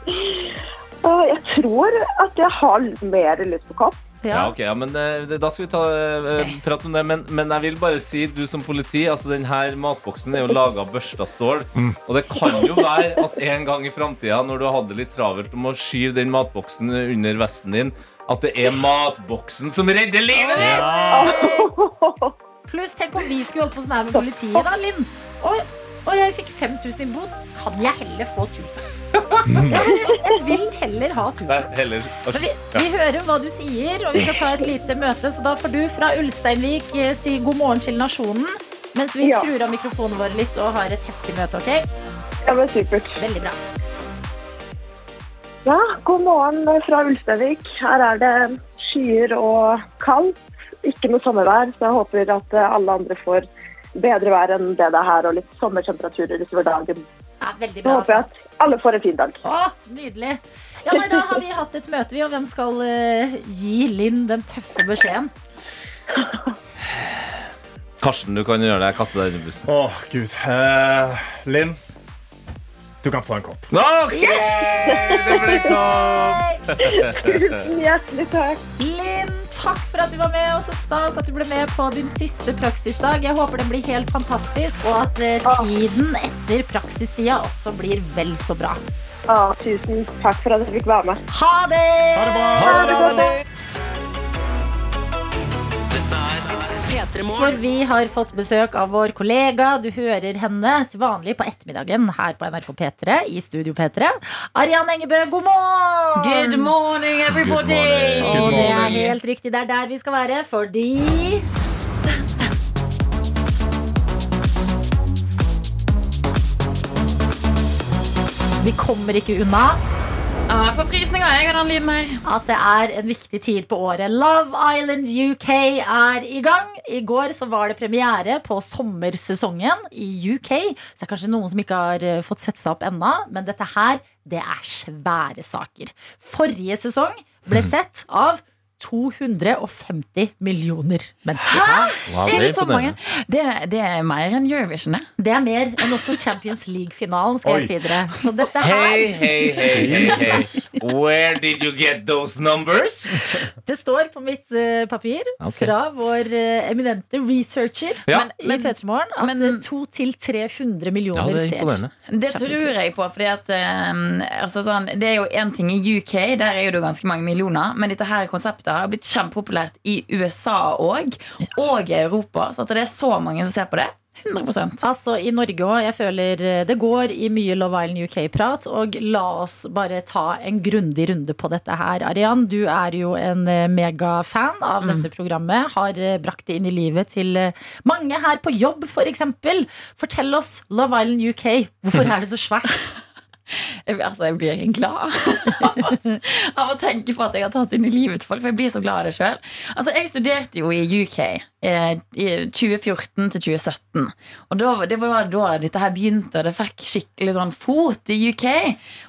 Jeg tror at jeg har mer lyst på kopp. Ja, ok, ja, men eh, Da skal vi ta eh, prat om det. Men, men jeg vil bare si, du som politi, altså den her matboksen er jo laga av børsta stål. Og det kan jo være at en gang i framtida, når du har hatt det litt travelt om å skyve den matboksen under vesten din, at det er matboksen som redder livet ditt! Pluss, tenk om vi skulle holdt på sånn her med politiet, da, Linn. Oi, og jeg fikk 5000 i bot. Kan jeg heller få 1000? Jeg, vil heller ha 1000. Nei, heller Men vi, vi hører hva du sier, og vi skal ta et lite møte. Så da får du fra Ulsteinvik eh, si god morgen til nasjonen. Mens vi skrur av mikrofonen vår litt og har et heftig møte. ok? Ja, men supert. Veldig bra. Ja, god morgen fra Ulsteinvik. Her er det skyer og kaldt. Ikke noe sommervær, så jeg håper at alle andre får bedre vær enn det det er her, og litt sommertemperaturer utover dagen. Ja, veldig Så håper jeg Altså. at alle får en fin dag. Å, nydelig. Ja, men Da har vi hatt et møte, vi, og hvem skal uh, gi Linn den tøffe beskjeden? Karsten, du kan gjøre det. Jeg kaster deg under bussen. Å, Gud. Uh, Linn, du kan få en kopp. Ok, det blir topp! Tusen hjertelig takk. Linn, takk for at du var med, og så stas at du ble med på din siste praksisdag. Jeg håper den blir helt fantastisk, og at eh, tiden etter praksistida også blir vel så bra. Å, tusen takk for at jeg fikk være med. Ha det! Ha det bra. Ha det bra. P3 Hvor vi har fått besøk av vår kollega. Du hører henne til vanlig på ettermiddagen her på NRK P3 i Studio P3. Arian Engebø, god morgen! Good morning, everybody! Good morning. Og det er helt riktig, det er der vi skal være, fordi Vi kommer ikke unna Ah, jeg av den lyden her. at det er en viktig tid på året. Love Island UK er i gang. I går så var det premiere på sommersesongen i UK. Så det er kanskje noen som ikke har eh, fått sett seg opp ennå, men dette her, det er svære saker. Forrige sesong ble sett av 250 millioner mennesker. Wow, Er det det er så mange? imponerende. Det, det er mer enn Eurovision, det. Det er mer enn også Champions League-finalen, skal Oi. jeg si dere. Så dette her Hey, hey, hey, hey, hey. Where did you get those numbers? Det står på mitt uh, papir okay. fra vår uh, eminente researcher Ja. men, i P3 Morgen at men- eh, 200-300 millioner Ja, det er ser. Det tror jeg på, fordi at eh, altså sånn, Det er jo én ting i UK, der er jo det ganske mange millioner. Men dette her konseptet har blitt kjempepopulært i USA òg, og i Europa. Så at det er så mange som ser på det. 100% Altså I Norge òg. Jeg føler eh, det går i mye Love Island UK-prat. Og la oss bare ta en grundig runde på dette her. Arian, du er jo en eh, megafan av dette programmet. Har eh, brakt det inn i livet til mange her på jobb, f.eks. Fortell oss, Love Island UK, hvorfor er det så svært? Altså, jeg blir glad av å tenke på at jeg har tatt inn i livet til folk. For jeg blir så glad av det sjøl. Altså, jeg studerte jo i UK 2014 til 2017. Og da, det var da dette her begynte, og det fikk skikkelig sånn fot i UK.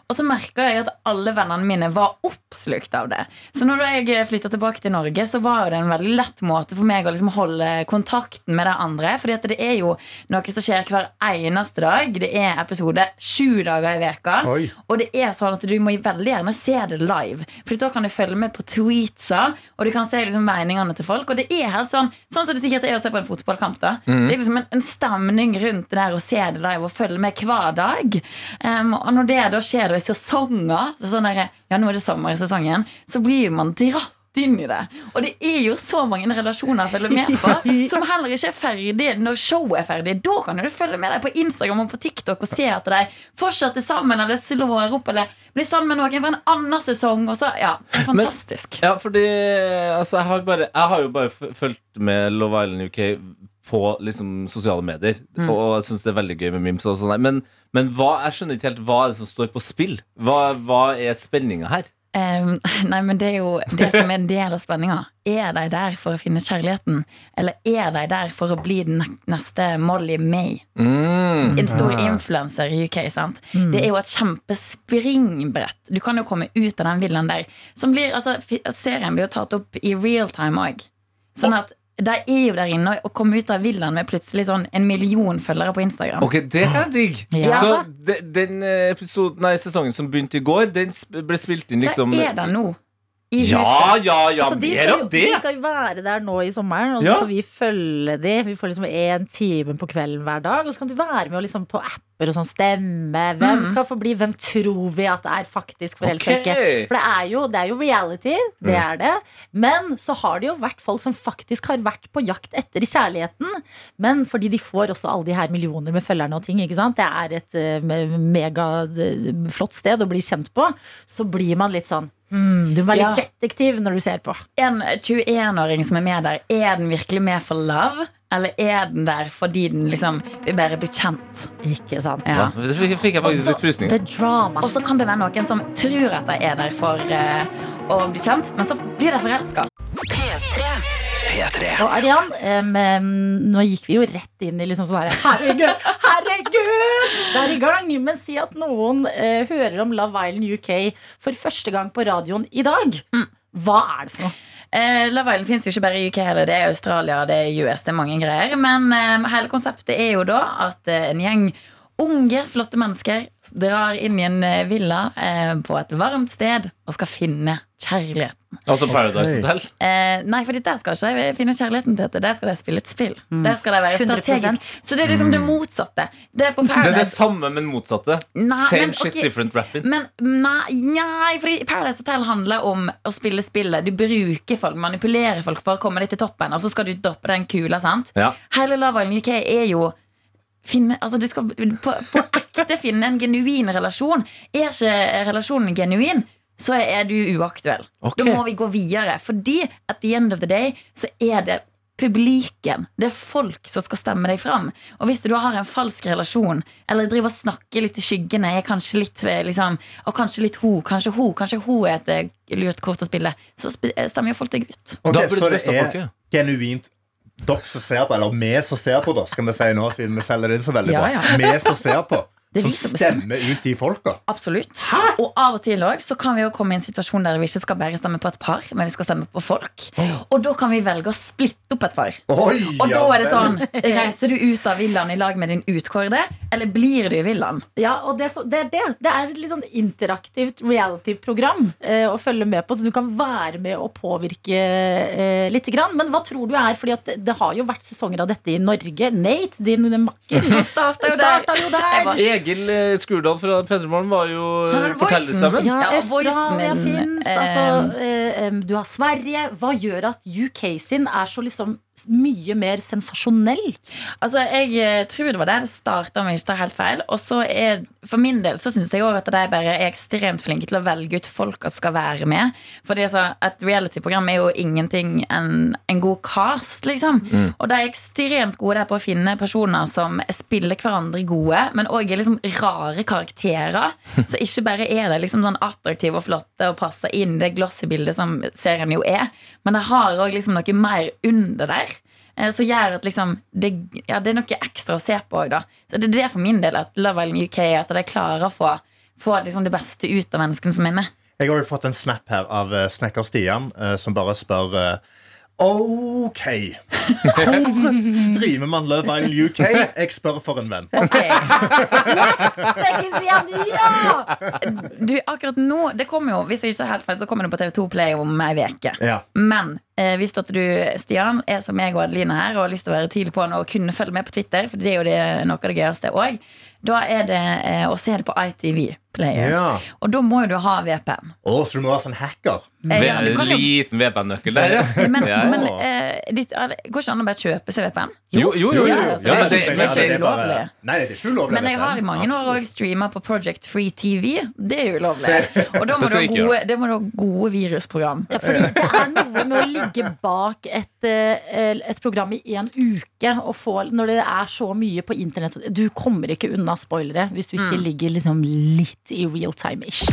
Og så merka jeg at alle vennene mine var oppslukt av det. Så når jeg flytta tilbake til Norge, så var det en veldig lett måte for meg å liksom holde kontakten med de andre. Fordi at det er jo noe som skjer hver eneste dag. Det er episode sju dager i veka Oi. Og det er sånn at du må veldig gjerne se det live. For da kan du følge med på tweetser, og du kan se liksom meningene til folk. Og det er helt sånn Sånn som det sikkert er å se på en fotballkamp. da Det er liksom en, en stemning rundt det der å se det live og følge med hver dag. Um, og når det da skjer da i sesonger, så sånn der, ja nå er det sommer i sesongen, så blir man dratt inn i det. Og det er jo så mange relasjoner jeg følger med på som heller ikke er ferdig når showet er ferdig. Da kan du følge med deg på Instagram og på TikTok og se at de fortsatt er sammen eller slår opp eller blir sammen med noen for en annen sesong. Og så, ja, det er fantastisk. Ja, fordi altså, jeg, har bare, jeg har jo bare fulgt med Love Island UK på liksom, sosiale medier. Mm. Og jeg syns det er veldig gøy med memes. Og sånn men men hva, jeg skjønner ikke helt hva er det som står på spill. Hva, hva er spenninga her? Em, nei, men det er jo det som er en del av spenninga. Er de der for å finne kjærligheten, eller er de der for å bli den neste Molly May? Mm. En stor influenser i UK. sant? Det er jo et kjempespringbrett. Du kan jo komme ut av den villaen der. Som blir, altså, serien blir jo tatt opp i real time òg. Sånn at de er jo der inne og kommer ut av villaen med plutselig sånn en million følgere på Instagram. Ok, det er digg! Ja. Så de, den eh, episoden, nei, sesongen som begynte i går, den ble spilt inn liksom Der er det nå. I Ja, huset. ja, ja, Altså, de, skal jo, det! de skal jo være der nå i sommeren, og så Ja. skal vi følge de. Vi får liksom én time på kvelden hver dag. Og så kan de være med liksom på apper og sånn stemme. Hvem skal få bli? Hvem tror vi at det er faktisk forelska Okay. For det er, jo, det er jo reality, det er det. Men så har det jo vært folk som faktisk har vært på jakt etter kjærligheten. Men fordi de får også alle de her millioner med følgerne og ting, ikke sant? det er et uh, me- megaflott sted å bli kjent på, så blir man litt sånn hmm, Du er veldig Ja. detektiv når du ser på. en 21-åring som er med der, er den virkelig med for love? Eller er den der fordi den liksom vil bare bli kjent? Ikke sant? Ja, det fikk, fikk jeg faktisk litt frysninger. Og så kan det være noen som tror at de er der for uh, å bli kjent, men så blir de forelska. P3. Og Arian, em, nå gikk vi jo rett inn i liksom sånn herre Herregud, herregud! Det er i gang! Men si at noen uh, hører om Love Island UK for første gang på radioen i dag. Hva er det for noe? Eh, Love Island fins jo ikke bare i UK heller. Det er Australia, det er US, det er mange greier. Men eh, hele konseptet er jo da at eh, en gjeng unge, flotte mennesker drar inn i en eh, villa eh, på et varmt sted og skal finne kjærligheten. Altså Paradise Hotel. Eh, nei, for der skal ikke de finne kjærligheten til dette. Der skal de spille et spill. Der skal de være 100%. strategisk. Så det er liksom det motsatte. Det er på Det er det samme, men motsatte. Nei, Same men, shit, okay. different rapping. Men nei, nei, fordi Paradise Hotel handler om å spille spillet. Du bruker folk, manipulerer folk for å komme deg til toppen, og så skal du droppe den kula. sant? Ja. Hele Love Island UK er jo finne, altså du skal på, på ekte finne en genuin relasjon. Er ikke relasjonen genuin, så er du uaktuell. Okay. Da må vi gå videre. Fordi at the end of the day så er det publiken, det er folk som skal stemme deg fram. Og hvis du har en falsk relasjon, eller driver og snakker litt i skyggene, er kanskje litt eh, liksom, og kanskje litt ho, kanskje ho, kanskje ho er et eh, lurt kort å spille, så eh, stemmer jo folk deg ut. Ok, Da blir så det er genuint dere som ser på, eller vi som ser på, da, skal vi si nå, siden vi selger det inn så veldig bra. Vi som ser på, Det som stemmer ut de folka. Absolutt. Og av og til også, så kan vi jo komme i en situasjon der vi ikke skal bare stemme på et par, men vi skal stemme på folk. Og da kan vi velge å splitte opp et par. Oi, Og da er det sånn Reiser du ut av villaen i lag med din utkårede, eller blir du i villaen? Ja, og det, er det er det. Det er et litt sånn interaktivt reality-program eh, å følge med på, så du kan være med og påvirke eh, litt. Grann. Men hva tror du er? Fordi at det har jo vært sesonger av dette i Norge. Nate, din makker, Starta jo der. starta jo der. Egil eh, Skurdal fra P3morgen var jo eh, er fortellerstemmen. Ja, Australia fins. eh, Altså, eh, du har Sverige. Hva gjør at UK sin er så liksom mye mer sensasjonell? Altså, Jeg eh, tror det var der det starta, om jeg ikke tar helt feil. Og så er, For min del så syns jeg også at de bare er ekstremt flinke til å velge ut folk som skal være med. Fordi altså, Et reality-program er jo ingenting enn en god cast, liksom. Og de er ekstremt gode der på å finne personer som spiller hverandre gode, men òg er liksom rare karakterer. Så ikke bare er de liksom sånn attraktive og flotte og passer inn det glossy-bildet som serien jo er, men de har òg liksom noe mer under der. Eh, Som gjør at liksom det, ja, det er noe ekstra å se på òg, da. Så det er det for min del at Love Island UK er at de klarer å få, få liksom det beste ut av menneskene som er med. Jeg har jo fått en snap her av eh, snekker Stian, eh, som bare spør OK. Hvor streamer man Love Island UK? Jeg spør for en venn. Stekkes igjen, ja! Du, akkurat nå Det kommer jo, Hvis jeg ikke er helt feil, så kommer det på TV2 Play om ei uke. Ja. Men eh, hvis at du, Stian, er som meg og Adeline her og har lyst til å være tidlig på og kunne følge med på Twitter, for det er jo det, noe av det gøyeste òg, da er det eh, å se det på ITV Player. Ja. Og da må jo du ha VPN. Å, så du må være sånn hacker? Eh, ja, du kan jo- Liten VPN-nøkkel der, ja. Men, Ja, ja. men eh, ditt, det- går ikke an å bare kjøpe seg VPN? Jo, jo, jo. jo, Ja, jo. altså, Ja, men det det, er ikke det, ulovlig. bare- Nei, det er ikke ulovlig. Men jeg har i mange år òg streama på Project Free TV. Det er ulovlig. Og da må, du ha gode, det må du ha gode virusprogram. Ja, fordi det er noe med å ligge bak et, eh, et program i en uke og få, når det er så mye på internett Du kommer ikke unna spoilere hvis du ikke ligger liksom litt i real time-ish.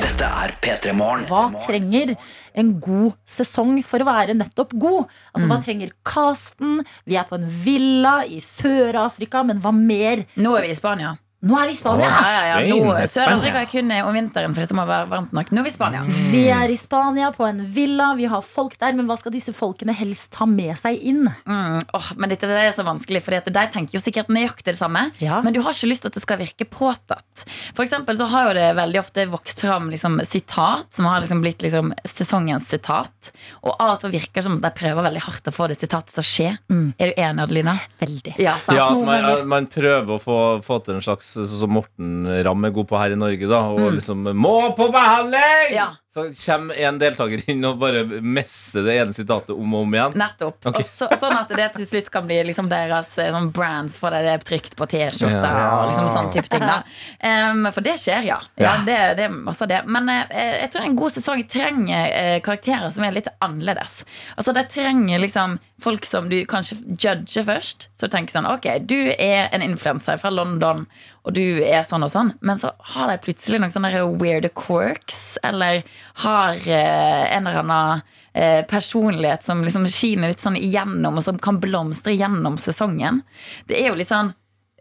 Dette er P3 Morgen. Hva trenger en god sesong for å være nettopp god? Altså, Hva trenger casten? Vi er på en villa i Sør-Afrika, men hva mer? Nå er vi i Spania. Nå er vi i Spania. Ja, ja, ja. Nå, Sør-Afrika er kun om vinteren, for det må være varmt nok. Nå er vi i Spania. Vi er i Spania på en villa, vi har folk der, men hva skal disse folkene helst ta med seg inn? Mm, Oh, men dette det er så vanskelig, for de tenker jo sikkert nøyaktig det samme. Ja. Men du har ikke lyst til at det skal virke påtatt. For eksempel så har jo det veldig ofte vokst fram liksom, sitat som har liksom blitt liksom, sesongens sitat. Og av og til virker det som at de prøver veldig hardt å få det sitatet til å skje. Er du enig, Adelina? Veldig. Ja. Ja, man, man prøver å få, få til en slags som Morten Ramm er god på her i Norge, da. Og liksom 'Må på behandling!' Ja. Så kommer en deltaker inn og bare messer det ene sitatet om og om igjen. Nettopp. Okay. Så, sånn at det til slutt kan bli liksom deres eh, sånn brands for det er trykt på T-skjorta Ja, og liksom sånn type ting. Da. Em, for det skjer, ja. ja Ja. det, det er masse av det. Men uh, jeg tror en god sesong trenger uh, karakterer som er litt annerledes. Altså Det trenger liksom folk som du kanskje judger først. Så tenker sånn Ok, du er en influenser fra London, og du er sånn og sånn. Men så har de plutselig noen sånne weird quirks, eller har eh, en eller annen eh, personlighet som liksom skiner litt sånn igjennom, og som kan blomstre gjennom sesongen. Det er jo litt sånn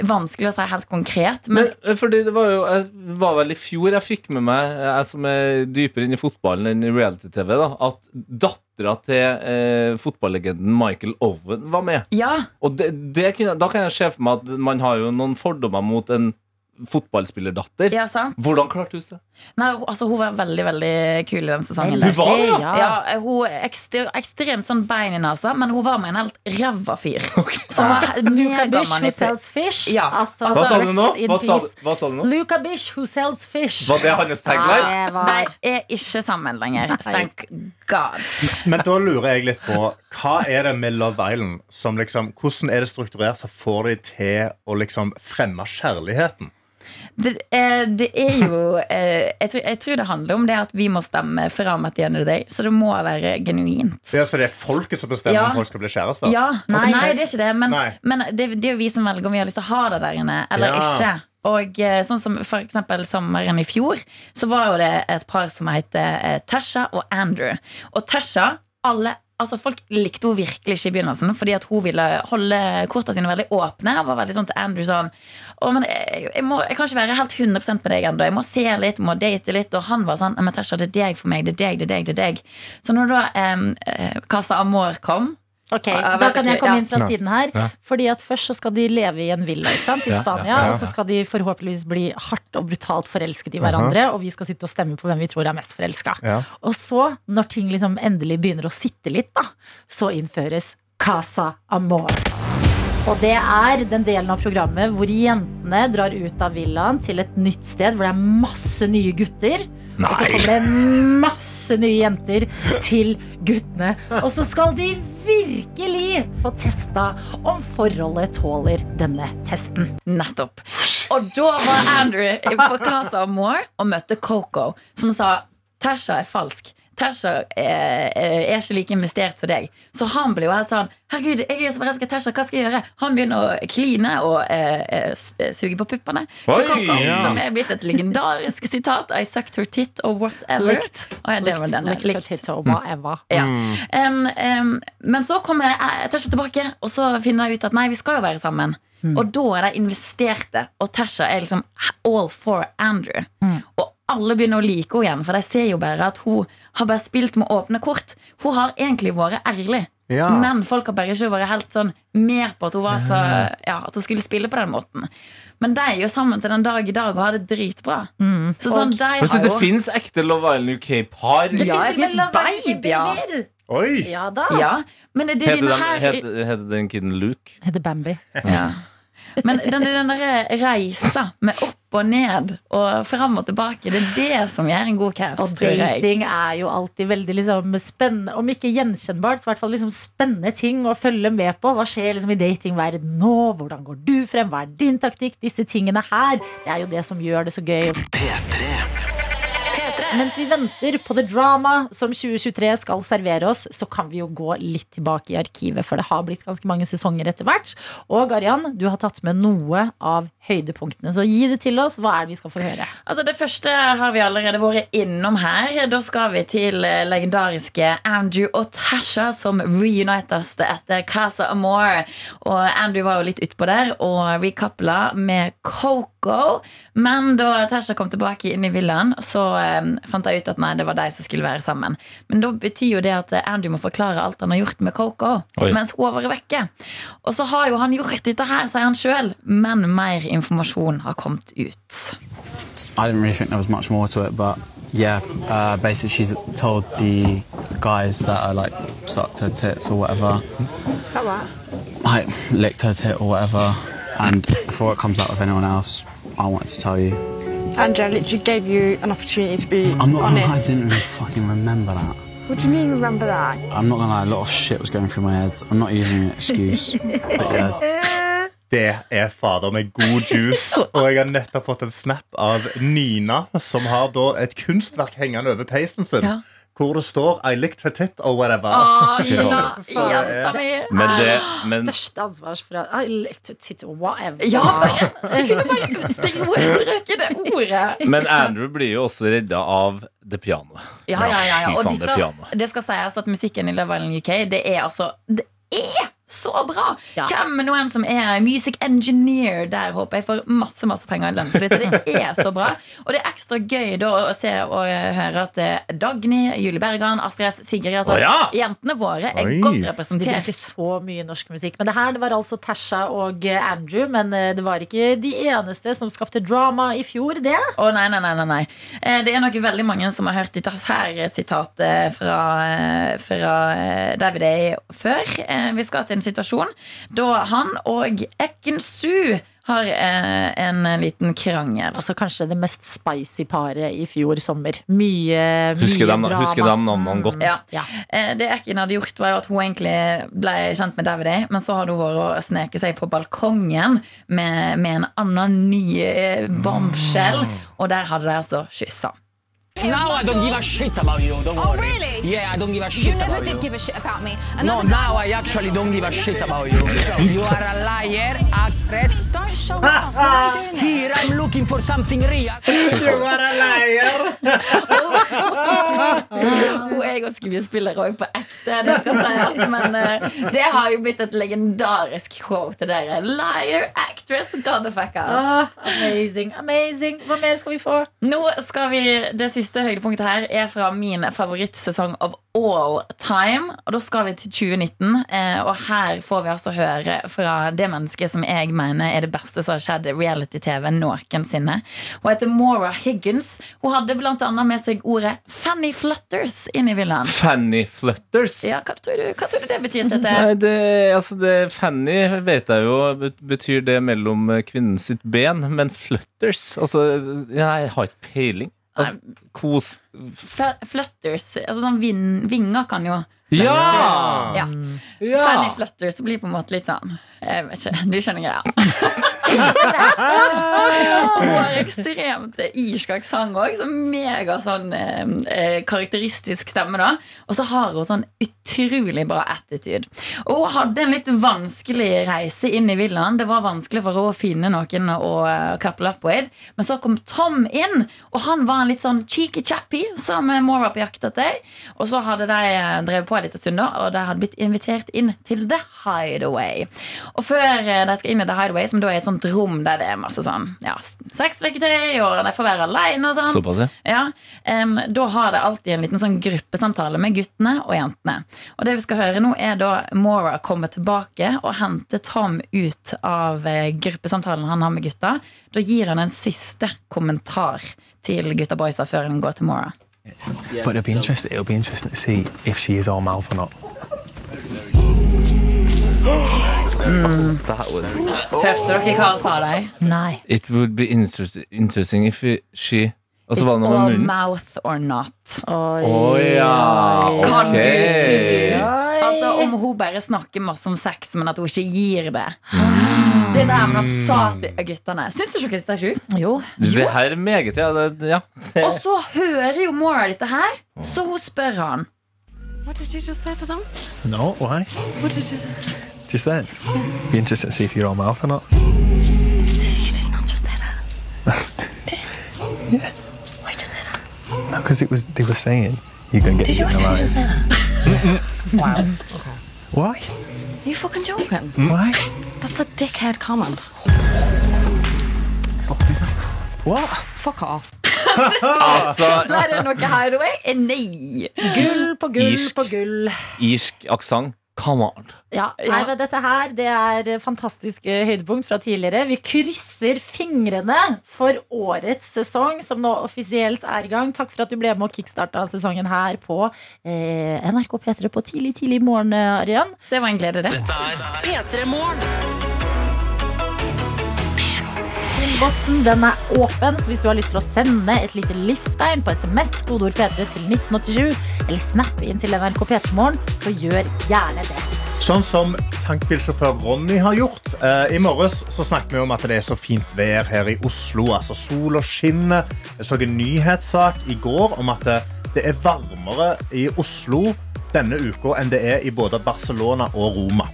vanskelig å si helt konkret, men Men, eh, fordi det var jo Jeg var vel i fjor jeg fikk med meg, jeg som er dypere inn i fotballen enn i reality-TV, da at dattera til eh, fotballegenden Michael Owen var med. ja. Og det, det kunne, da kan jeg se for meg at man har jo noen fordommer mot en fotballspillerdatter. ja, sant? Hvordan klarte hun seg? Nei, hun- altså, hun var veldig veldig kul i den sesongen. Hun var det, ja. Ja, hun er ekstre, ekstremt sånn bein i nesa, men hun var med en helt ræva fyr. Som var Luca Bish who sells fish. Ja. Altså, Hva sa du nå? rest in Hva sa, peace. hva sa du nå? Luca Bish who sells fish. Var det hans tagline? Det De er ikke sammen lenger. Thank God. Men da lurer jeg litt på Hva er det med Love Island som liksom Hvordan er det strukturert som får de til å liksom fremme kjærligheten? Det, eh, det er jo eh, jeg, tror, jeg tror det handler om det at vi må stemme fram at the end of the day. Så det må være genuint. Ja, altså det er folket som bestemmer Ja. om folk skal bli kjærester? Ja, Nei. Nei, det er ikke det. Men, men det, det er jo vi som velger om vi har lyst til å ha det der inne eller Ja. ikke. Og eh, sånn som for eksempel sommeren i fjor, så var jo det et par som heter eh, Tasha og Andrew. Og Tasha, alle Altså Folk likte henne virkelig ikke i begynnelsen, fordi at hun ville holde kortene sine veldig åpne. Og var veldig sånn til Andrew sånn Å, men jeg, jeg, må, jeg kan ikke være helt 100% med deg ennå. Jeg må se litt, jeg må date litt. Og han var sånn Men det er deg for meg. Det er deg, det er deg, det er deg. Så når da eh, Casa Amor kom Ok, Da kan jeg komme inn fra siden her. Fordi at Først så skal de leve i en villa ikke sant? i Spania. Og så skal de forhåpentligvis bli hardt og brutalt forelsket i hverandre. Og vi skal sitte og stemme på hvem vi tror er mest forelska. Og så, når ting liksom endelig begynner å sitte litt, da, så innføres Casa Amor. Og det er den delen av programmet hvor jentene drar ut av villaen til et nytt sted hvor det er masse nye gutter. Og så kommer det masse nye jenter til guttene. Og så skal de virkelig få testa om forholdet tåler denne testen. Nettopp. Og da var Andrew på Casa Moore og møtte Coco, som sa Tasha er falsk. Tasha er, er ikke like investert som deg. Så han blir jo helt sånn Herregud, jeg er jo så forelska i Tasha, hva skal jeg gjøre? Han begynner å kline og eh, eh, suge på puppene. Ja. som er blitt et legendarisk sitat I sucked her tit or whatever. Likt. Oh, ja, det var den, ja. Likt, likt, likt, og whatever. Ja. Um, um, men så kommer eh, Tasha tilbake, og så finner jeg ut at nei, vi skal jo være sammen. Og da er de investerte, og Tasha er liksom all for Andrew. Og alle begynner å like henne igjen, for de ser jo bare at hun har bare spilt med åpne kort. Hun har egentlig vært ærlig. Ja. Men folk har bare ikke vært helt sånn med på at hun var så Ja, at hun skulle spille på den måten. Men de er jo sammen til den dag i dag og har det dritbra. Så sånn, de Men så det jo fins ekte Love Island UK-par? Det Ja, finnes baby. Oi! Ja da. Ja, men det, det, Heter den, her heter, heter den kiden Luke? Heter Bambi. Ja. Men den, den der reisa med opp og ned og fram og tilbake, det er det som gjør en god cast. Og dating er jo alltid veldig liksom, spennende, om ikke gjenkjennbart, så i hvert fall liksom spennende ting å følge med på. Hva skjer liksom i datingverden nå? Hvordan går du frem? Hva er din taktikk? Disse tingene her. Det er jo det som gjør det så gøy. Mens vi venter på the drama som 2023 skal servere oss, så kan vi jo gå litt tilbake i arkivet, for det har blitt ganske mange sesonger etter hvert. Og Arian, du har tatt med noe av høydepunktene, så gi det til oss. Hva er det vi skal få høre? Altså Det første har vi allerede vært innom her. Da skal vi til eh, legendariske Andrew og Tasha, som reunites etter Casa Amor. Og Andrew var jo litt utpå der og recoupla med Coco. Men da Tasha kom tilbake inn i villaen, så eh, fant jeg ut at nei, det var de som skulle være sammen. Men da betyr jo det at Andrew må forklare alt han har gjort med Coco Oi. mens hun har vært vekke. Og så har jo han gjort dette her, sier han sjøl, men mer informasjon har kommet ut. I didn't really think there was much more to it, but yeah, uh, basically she's told the guys that I like sucked her tits or whatever, like licked her tit or whatever, and before it comes out with anyone else, I wanted to tell you. Andrew literally gave you an opportunity to be I'm not gonna lie, I didn't really fucking remember that. What do you mean remember that? I'm not gonna lie, a lot of shit was going through my head. I'm not using an excuse, but yeah. Det er fader med god juice. Og jeg har nettopp fått en snap av Nina, som har da et kunstverk hengende over peisen sin. Ja. hvor det står 'I licked her tit' or whatever. Å, Nina. Ina, jenta mi. Men det men, Største ansvarsfra Whatever. Ja, bare, du kunne bare stro- strøket det ordet. men Andrew blir jo også redda av det pianoet. Ja, ja, ja, ja. Fy Og faen, det pianoet. det skal sies at musikken i Love Island UK, det er altså Det er så bra! Ja. Hvem er noen som er music engineer der, håper jeg får masse masse penger i lønn. For dette det er så bra. Og det er ekstra gøy da å se og høre at eh, Dagny, Julie Bergan, Astrid S, Sigrid altså, oh, ja! Jentene våre er Oi. godt De blir ikke så mye norsk musikk. Men det her det var altså Tasha og eh, Andrew. Men eh, det var ikke de eneste som skapte drama i fjor, det. Å nei, nei, nei, nei, nei. Eh, Det er nok veldig mange som har hørt dette her sitatet fra, fra David A. før. Vi skal til en situasjon da han og Ekken Su har eh, en liten krangel. Altså Kanskje det mest spicy paret i fjor sommer. Mye, Husker mye de, drama. husker de navnene godt? Ja. Ja. Eh, Det Ekken hadde gjort, var jo at hun egentlig ble kjent med Davidi, men så hadde hun vært å sneke seg på balkongen med, med en annen ny bombshell, bombshell, og der hadde de altså kyssa. Now I don't give a shit about you, don't Oh, worry. really? Yeah, I don't give a shit You never about did you. give a shit about me. No, Another guy- now I actually don't give a shit about you. You are a liar, actress. Don't show off. Why are you doing this? Here I'm looking for something real. You are a liar! Er jo skuespiller òg på ekte, det skal sies. Men eh, det har jo blitt et legendarisk show til dere. Liar, actress, god the fuck out. Oh, amazing, amazing. Hva mer skal vi få? Nå skal vi, Det siste høydepunktet her er fra min favorittsesong of all time. Og da skal vi til 2019. eh, Og her får vi altså høre fra det mennesket som jeg mener er det beste som har skjedd reality-TV noensinne. Hun heter Maura Higgins. Hun hadde annet med seg ordet Fanny Flutters inn i villaen. Fanny Flutters. Ja, hva tror du, hva tror du det betyr? Dette? Nei, det, altså det, Fanny vet jeg jo betyr det mellom kvinnen sitt ben, men flutters Altså, jeg har ikke peiling. Altså, kos Flutters, altså sånn vin, vinger kan jo Ja! ja. ja! Fanny Flutters blir på en måte litt sånn Jeg vet ikke, du skjønner greia. Har ekstremt irsk aksent òg. Så mega sånn eh, eh, karakteristisk stemme. da Og så har hun sånn utrolig bra attitude. Og hun hadde en litt vanskelig reise inn i villaen. Det var vanskelig for henne å finne noen å eh, couple up with. Men så kom Tom inn, og han var en litt sånn cheeky chappy som Mora på jakt etter. Og så hadde de eh, drevet på en liten stund, da, og de hadde blitt invitert inn til The Hideaway. Og før de skal inn i The Hideaway, som da er et sånt rom der det er masse sånn ja, sexleketøy, og de får være alene og sånn. Såpass, ja. Um, Da har de alltid en liten sånn gruppesamtale med guttene og jentene. Og det vi skal høre nå, er da Mora kommer tilbake og henter Tom ut av eh, gruppesamtalen han har med gutta. Da gir han en siste kommentar til gutta boysa før han går til Mora. But it'll be interesting. It'll be interesting to see if she is all mouth or not. That would. Hørte dere hva han sa deg? Nei. It would be interest- interesting if she Og så var det noe med munnen. mouth or not. Oi, oh, ja, Kan du si Altså Om hun bare snakker masse om sex, men at hun ikke gir det. Det der med å sa til guttene. Syns du ikke dette er sjukt? Jo. Det her er meget, ja. Det, ja. Og så hører jo Mora dette her, så hun spør han. What did you just say to them? No, why? What did you just say? Just then. Be interested to see if you're all mouth or not. You did not just say that. did you? Yeah. Why did you say that? No, because it was they were saying you're gonna get Did you eaten actually just say that? wow. Why? Are you fucking joking? Why? That's a dickhead comment. What? Fuck off. Altså, Ble det noe hideaway? Eh, Nei. Gull på gull Irsk. på gull. irsk aksent. Come on. Ja, nei, men dette her det er fantastisk høydepunkt fra tidligere. Vi krysser fingrene for årets sesong, som nå offisielt er i gang. Takk for at du ble med og kickstarta sesongen her på eh, NRK P3 på tidlig, tidlig morgen, Arian. Det var en glede, det. Dette er P3 Morgen. Innboksen den er åpen, så hvis du har lyst til å sende et lite livstegn på SMS, kodeord P3 til 1987, eller snappe inn til NRK P3morgen, så gjør gjerne det. Sånn som tankbilsjåfør Ronny har gjort. Eh, I morges så snakket vi om at det er så fint vær her i Oslo. altså Sol og skinner. Jeg så en nyhetssak i går om at eh, det er varmere i Oslo denne uka enn det er i både Barcelona og Roma.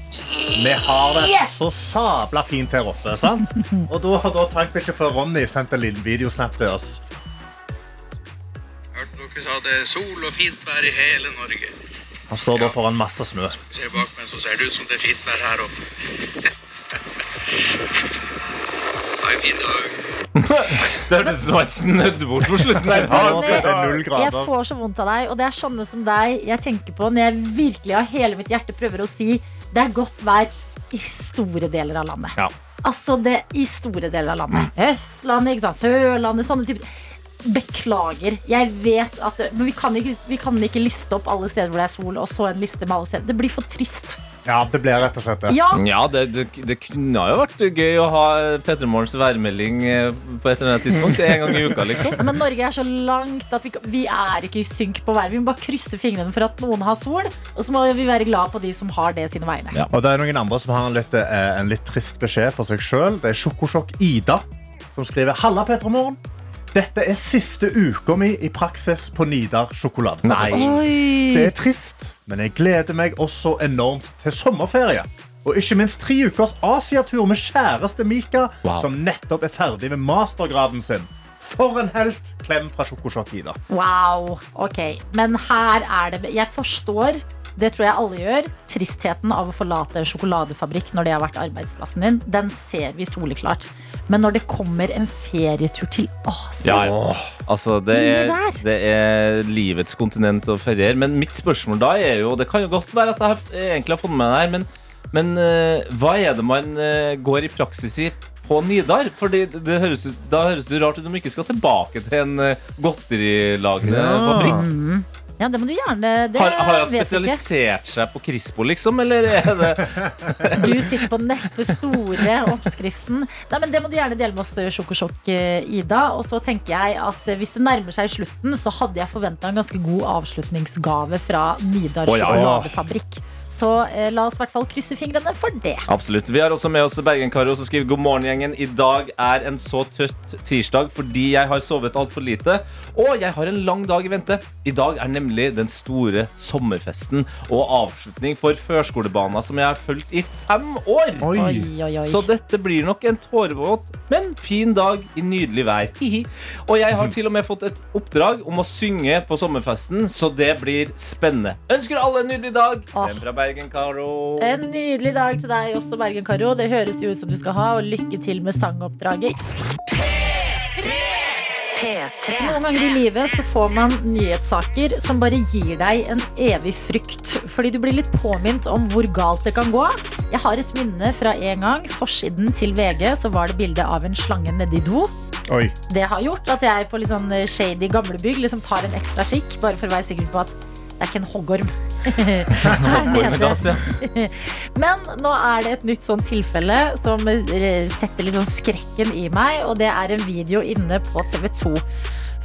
Vi har det så sabla fint her oppe. sant? Og da har da tankbilsjåfør Ronny sendt en liten videosnap til oss. Hørte dere sa det er sol og fint vær i hele Norge. Han står da foran masse snø. Ser bak meg, så ser det ut som det er fint vær her oppe. Det hørtes ut som et snødde bort på slutten er null Jeg får så vondt av deg, og det er sånne som deg jeg tenker på når jeg virkelig av hele mitt hjerte prøver å si det er godt vær i store deler av landet. Ja. Altså det i store deler av landet. Østlandet, ikke sant? Sørlandet, sånne typer. Beklager. Jeg vet at det, Men vi kan, ikke, vi kan ikke liste opp alle steder hvor det er sol, og så en liste med alle steder. Det blir for trist. Ja, det blir rett og slett det. Ja, Ja, det, det, det kunne jo vært gøy å ha P3 Morgens værmelding eh, på et eller annet tidspunkt. En gang i uka, liksom. men Norge er så langt at vi, vi er ikke i synk på været. Vi må bare krysse fingrene for at noen har sol, og så må vi være glad på de som har det sine vegne. Ja. Og det er noen andre som har en litt, eh, en litt trist beskjed for seg sjøl. Det er Sjokosjokk Ida som skriver Halla, Petra Morgen. Dette er siste uka mi i praksis på Nidar sjokolade. Nei. Det er trist, men jeg gleder meg også enormt til sommerferie. Og ikke minst tre ukers Asiatur med kjæreste Mika, Wow. som nettopp er ferdig med mastergraden sin. For en helt! Klem fra Sjokosjokk Ida. Wow, ok Men her er det Jeg forstår, det tror jeg alle gjør Tristheten av å forlate en sjokoladefabrikk Når det har vært arbeidsplassen din Den ser vi soleklart Men når det kommer en ferietur til Asia Ja, ja. Altså, det er, det er livets kontinent å feriere. Men mitt spørsmål da er jo Det kan jo godt være at jeg har- egentlig har fått med meg det her, men, men uh, hva er det man uh, går i praksis i på Nidar? Fordi det, det høres ut, Da høres det rart ut om vi ikke skal tilbake til en uh, godterilagende Ja. fabrikk. Ja, det må du gjerne det Har, har han spesialisert ikke. seg på Crispo, liksom? Eller er det Du sitter på den neste store oppskriften Nei, men Det må du gjerne dele med oss, Sjokosjokk eh, Ida Og så tenker jeg at eh, hvis det nærmer seg slutten Så hadde jeg forventet en ganske god avslutningsgave Fra Nidar oh, ja, ja. Så eh, la oss i hvert fall krysse fingrene for det Absolutt. Vi har også med oss Bergen-Karo som skriver God morgen, gjengen. I dag er en så trøtt tirsdag fordi jeg har sovet altfor lite. Og jeg har en lang dag i vente. I dag er nemlig den store sommerfesten og avslutning for førskolebana som jeg har fulgt i fem år. Oi. Oi, oi, oi Så dette blir nok en tårevåt, men fin dag i nydelig vær. Hihi. Og jeg har til og med fått et oppdrag om å synge på sommerfesten, så det blir spennende. Ønsker alle en nydelig dag. Åh. Hvem fra Bergen-Karo? En nydelig dag til deg også, Bergen-Karo Det høres jo ut som du skal ha Og lykke til med sangoppdraget P3. Noen ganger i livet så får man nyhetssaker som bare gir deg en evig frykt. Fordi du blir litt påminnet om hvor galt det kan gå. Jeg har et minne fra en gang. Forsiden til VG så var det bilde av en slange nedi do. Oi. Det har gjort at jeg på litt sånn shady gamlebygg liksom tar en ekstra kikk, bare for å være sikker på at det er ikke en hoggorm. Men nå er det et nytt sånn tilfelle som eh, setter litt sånn skrekken i meg, og det er en video inne på TV 2.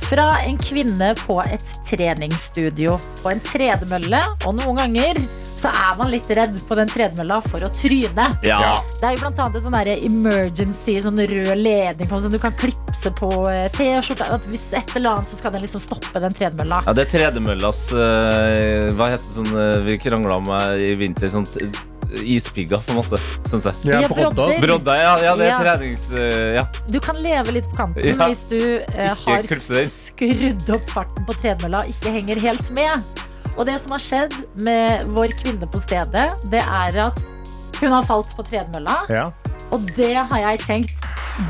Fra en kvinne på et treningsstudio på en tredemølle. Og noen ganger så er man litt redd på den tredemølla for å tryne. Ja. Det er jo blant annet en sånn emergency, sånn rød ledning på, som du kan klipse på eh, T-skjorta. At Hvis et eller annet, så skal den liksom stoppe den tredemølla. Ja, det er tredemøllas eh, Hva heter det sånn eh, vi krangla om i vinter? Sånn ispigger, på en måte. Syns jeg. Ja, Ja, brodder. brodder. Ja. ja det er Ja. trenings... eh, ja. Du kan leve litt på kanten Ja. hvis du eh, har skrudd opp farten på tredemølla og ikke henger helt med. Og det som har skjedd med vår kvinne på stedet, det er at hun har falt på tredemølla. Ja. Og det har jeg tenkt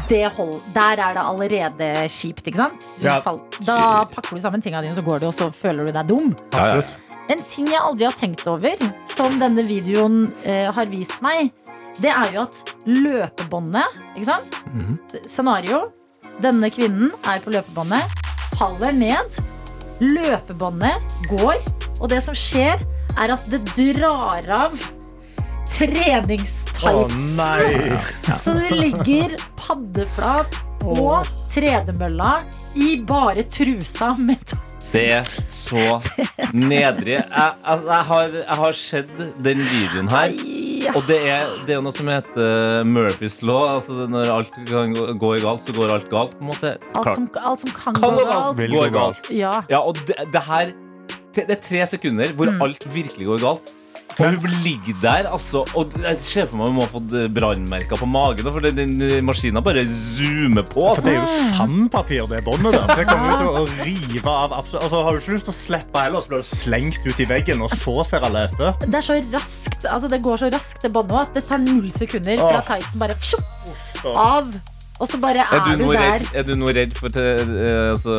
det hold, Der er det allerede kjipt, ikke sant? Ja. Da pakker du sammen tingene dine, så går du, og så føler du deg dum. Absolutt. En ting jeg aldri har tenkt over, som denne videoen eh, har vist meg, det er jo at løpebåndet Ikke sant? Mm. Scenario. Denne kvinnen er på løpebåndet, faller ned. Løpebåndet går, og det som skjer, er at det drar av Å treningstights. nei. Så du ligger paddeflat på tredemølla i bare trusa med Det er så nedrig. Jeg, altså, jeg, har, jeg har sett den videoen her, Og det er, det er noe som heter Murphys law. Altså når alt kan gå- gå i galt, så går alt galt. på en måte Alt som, alt som kan, Kan gå galt, galt. galt. Galt. Ja. Ja, og det, det her Det er tre sekunder hvor Mm. alt virkelig går galt. Og hun ligger der, altså. Og jeg ser for meg hun må ha fått brannmerker på magen. For den, den maskinen bare zoomer på. For det er jo Altså. sandpapir, det båndet der. Så jeg kommer til å rive av. Altså, har du ikke lyst til å slippe heller, så blir du slengt ut i veggen, og så ser alle etter. Det er så raskt, altså det går så raskt det båndet at det tar null sekunder fra tightsen bare av. Og så bare Er er, du, du der. redd, er du noe redd for til, eh, altså,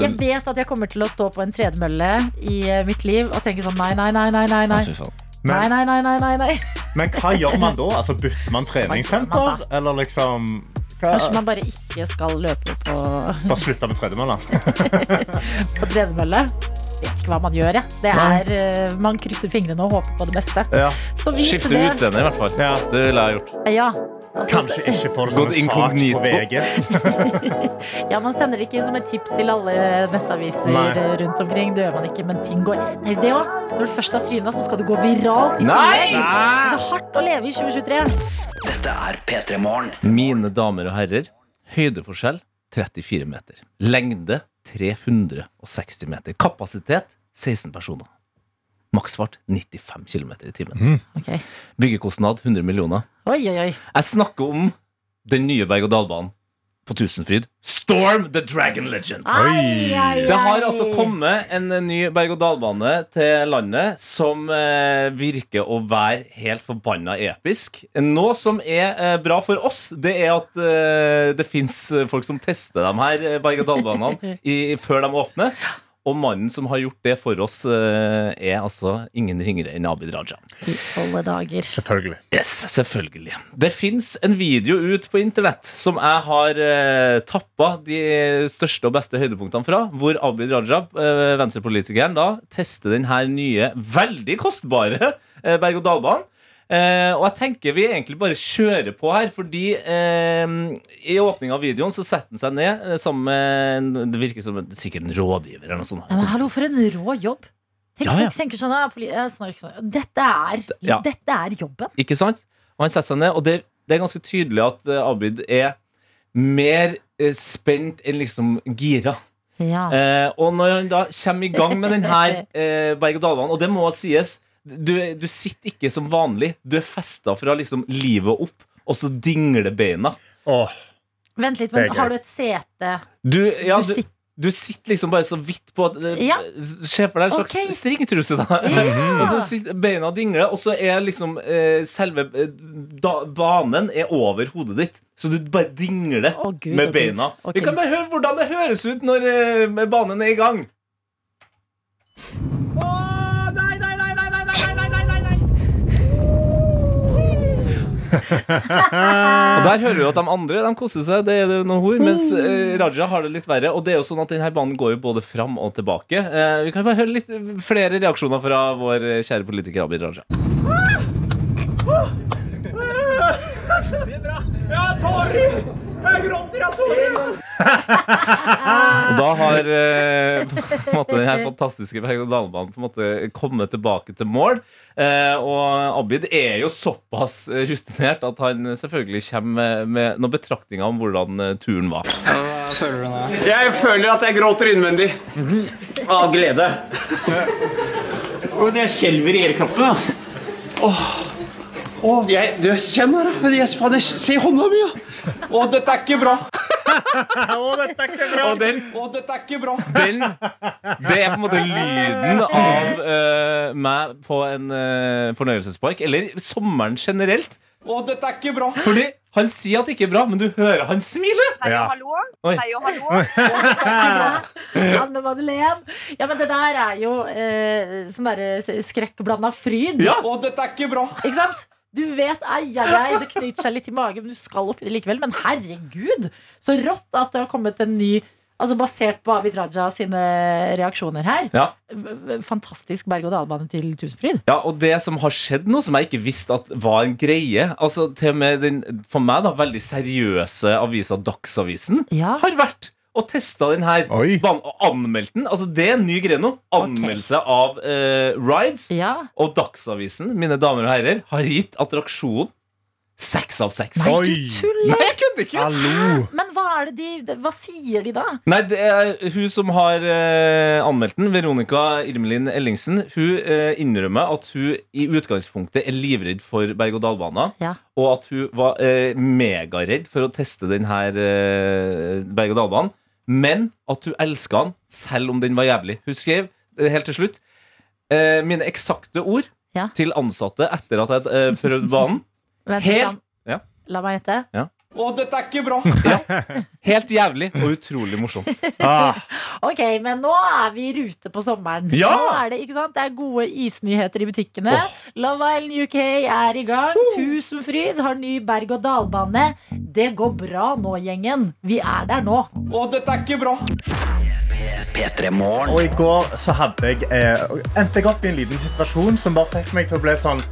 Jeg vet at jeg kommer til å stå på en tredemølle i eh, mitt liv og tenke sånn nei, nei, nei, nei, nei. Nei, Faen. nei, nei, nei, nei, nei, nei. Men hva gjør man da? Altså, bytter man treningssenter? Eller liksom hva, Kanskje man bare ikke skal løpe på, Bare slutte med tredemølla? på tredemølle. Vet ikke hva man gjør, jeg. Det er, eh, man krysser fingrene og håper på det beste. Ja. Skifte utseende, i hvert fall. Ja. Det ville jeg gjort. Ja. Altså, Kanskje ikke får det som en sak på. VG. Ja, Man sender ikke som et tips til alle nettaviser Nei. rundt omkring. Det gjør man ikke, men ting går Nei, det også. Når du først har tryna, så skal du gå viralt. Nei! Nei! Det er hardt å leve i 2023. Dette er P3 Morgen. Mine damer og herrer, høydeforskjell 34 meter. Lengde 360 meter. Kapasitet 16 personer. Maksfart 95 km i timen. Ok. Byggekostnad 100 millioner. Oi, oi, oi. Jeg snakker om den nye berg-og-dal-banen på Tusenfryd. Storm the Dragon Legend. Ai, ai, Det har altså kommet en ny berg-og-dal-bane til landet som eh, virker å være helt forbanna episk. Noe som er eh, bra for oss, det er at eh, det fins folk som tester de her eh, berg-og-dal-banene før de åpner. Og mannen som har gjort det for oss, eh, er altså ingen ringere enn Abid Raja. I alle dager. Selvfølgelig. Yes, selvfølgelig. Det fins en video ut på internett som jeg har eh, tappa de største og beste høydepunktene fra, hvor Abid Raja, eh, venstrepolitikeren, da tester den her nye, veldig kostbare eh, berg-og-dal-banen. Eh, og jeg tenker vi egentlig bare kjører på her, fordi eh, i åpninga av videoen så setter han seg ned Som sammen med en, Det virker som en, sikkert en rådgiver eller noe sånt. Ja, men hallo, for en rå jobb. Tenk, Ja, ja. Tenker sånn, sånn. Dette er, Ja. dette er jobben. Ikke sant? Og han setter seg ned, og det, det er ganske tydelig at eh, Abid er mer eh, spent enn liksom gira. Ja. Eh, og når han da kommer i gang med den her eh, berg-og-dal-banen, og det må sies du, du sitter ikke som vanlig. Du er festa fra liksom livet opp, og så dingler beina. Åh, Vent litt, Det er men har du et sete? Du, ja, Du du, sitter- du sitter liksom bare så vidt på eh, Ja. Se for deg en slags Ok. stringtruse. Da. Ja. og så sitter beina dingler, og så er liksom eh, selve eh, da, banen er over hodet ditt. Så du bare dingler Å, Gud, med å, Gud. beina. Ok. Vi kan bare høre hvordan det høres ut når eh, banen er i gang. Og Der hører du at de andre de koser seg, det er det noe hor, mens eh, Raja har det litt verre. Og det er jo sånn at denne banen går jo både fram og tilbake. Eh, vi kan bare høre litt flere reaksjoner fra vår eh, kjære politiker Abid Raja. Og da har eh, på måte denne fantastiske berg-og-dal-banen på en måte kommet tilbake til mål. Eh, og Abid er jo såpass rutinert at han selvfølgelig kommer med, med noen betraktninger om hvordan eh, turen var. Jeg føler at jeg gråter innvendig. Av glede. Og det skjelver i hele kroppen. Altså. Åh. Åh, jeg, du kjenner det. Jeg, faen, se hånda mi, ja. Å, dette er ikke bra. Å, dette er ikke bra. Og den, oh, dette er ikke bra. den Det er på en måte lyden av uh, meg på en uh, fornøyelsespark, eller sommeren generelt. Å, dette er ikke bra. Fordi han sier at det ikke er bra, men du hører han smile. Hei Ja. og hallo. Oi. Hei og hallo. Anne Madeleine. Ja, men det der er jo eh, sånn derre skrekkblanda fryd. Ja. Å, dette er ikke bra. Ikke sant? Du vet, ei, ei, det knyter seg litt i magen, men du skal opp i det likevel. Men herregud, så rått at det har kommet en ny Altså Basert på Abid Raja sine reaksjoner her. Ja. Fantastisk berg-og-dal-bane til Tusenfryd. Ja, og det som har skjedd nå, som jeg ikke visste at var en greie Altså til og med den, for meg da, veldig seriøse avisa Dagsavisen Ja. har vært og testa den her og anmeldt den. Altså, det er en ny greie nå. Anmeldelse av eh, rides. Og Dagsavisen, mine damer og herrer, har gitt attraksjonen seks av seks. Nei, du tuller! Nei, jeg kødder ikke! Men hva, er det de, hva sier de da? Nei, det er hun som har eh, anmeldt den, Veronica Irmelin Ellingsen, hun eh, innrømmer at hun i utgangspunktet er livredd for berg-og-dal-baner. Ja. Og at hun var eh, megaredd for å teste denne her eh, berg-og-dal-banen. Men at hun elska han selv om den var jævlig. Hun skrev eh, helt til slutt eh, mine eksakte ord Ja. til ansatte etter at jeg eh, prøvd banen. Vent, Helt, la, la meg gjette. ja. Å, dette er ikke bra! Helt jævlig og utrolig morsomt. Ok, men nå er vi i rute på sommeren. Ja! Nå er det, ikke sant? det er gode isnyheter i butikkene. Love Island UK er i gang. Tusenfryd har ny berg-og-dal-bane. Det går bra nå, gjengen. Vi er der nå. Å, dette er ikke bra! Og i går så hadde jeg eh, endte jeg opp i en liten situasjon som bare fikk meg til å bli sånn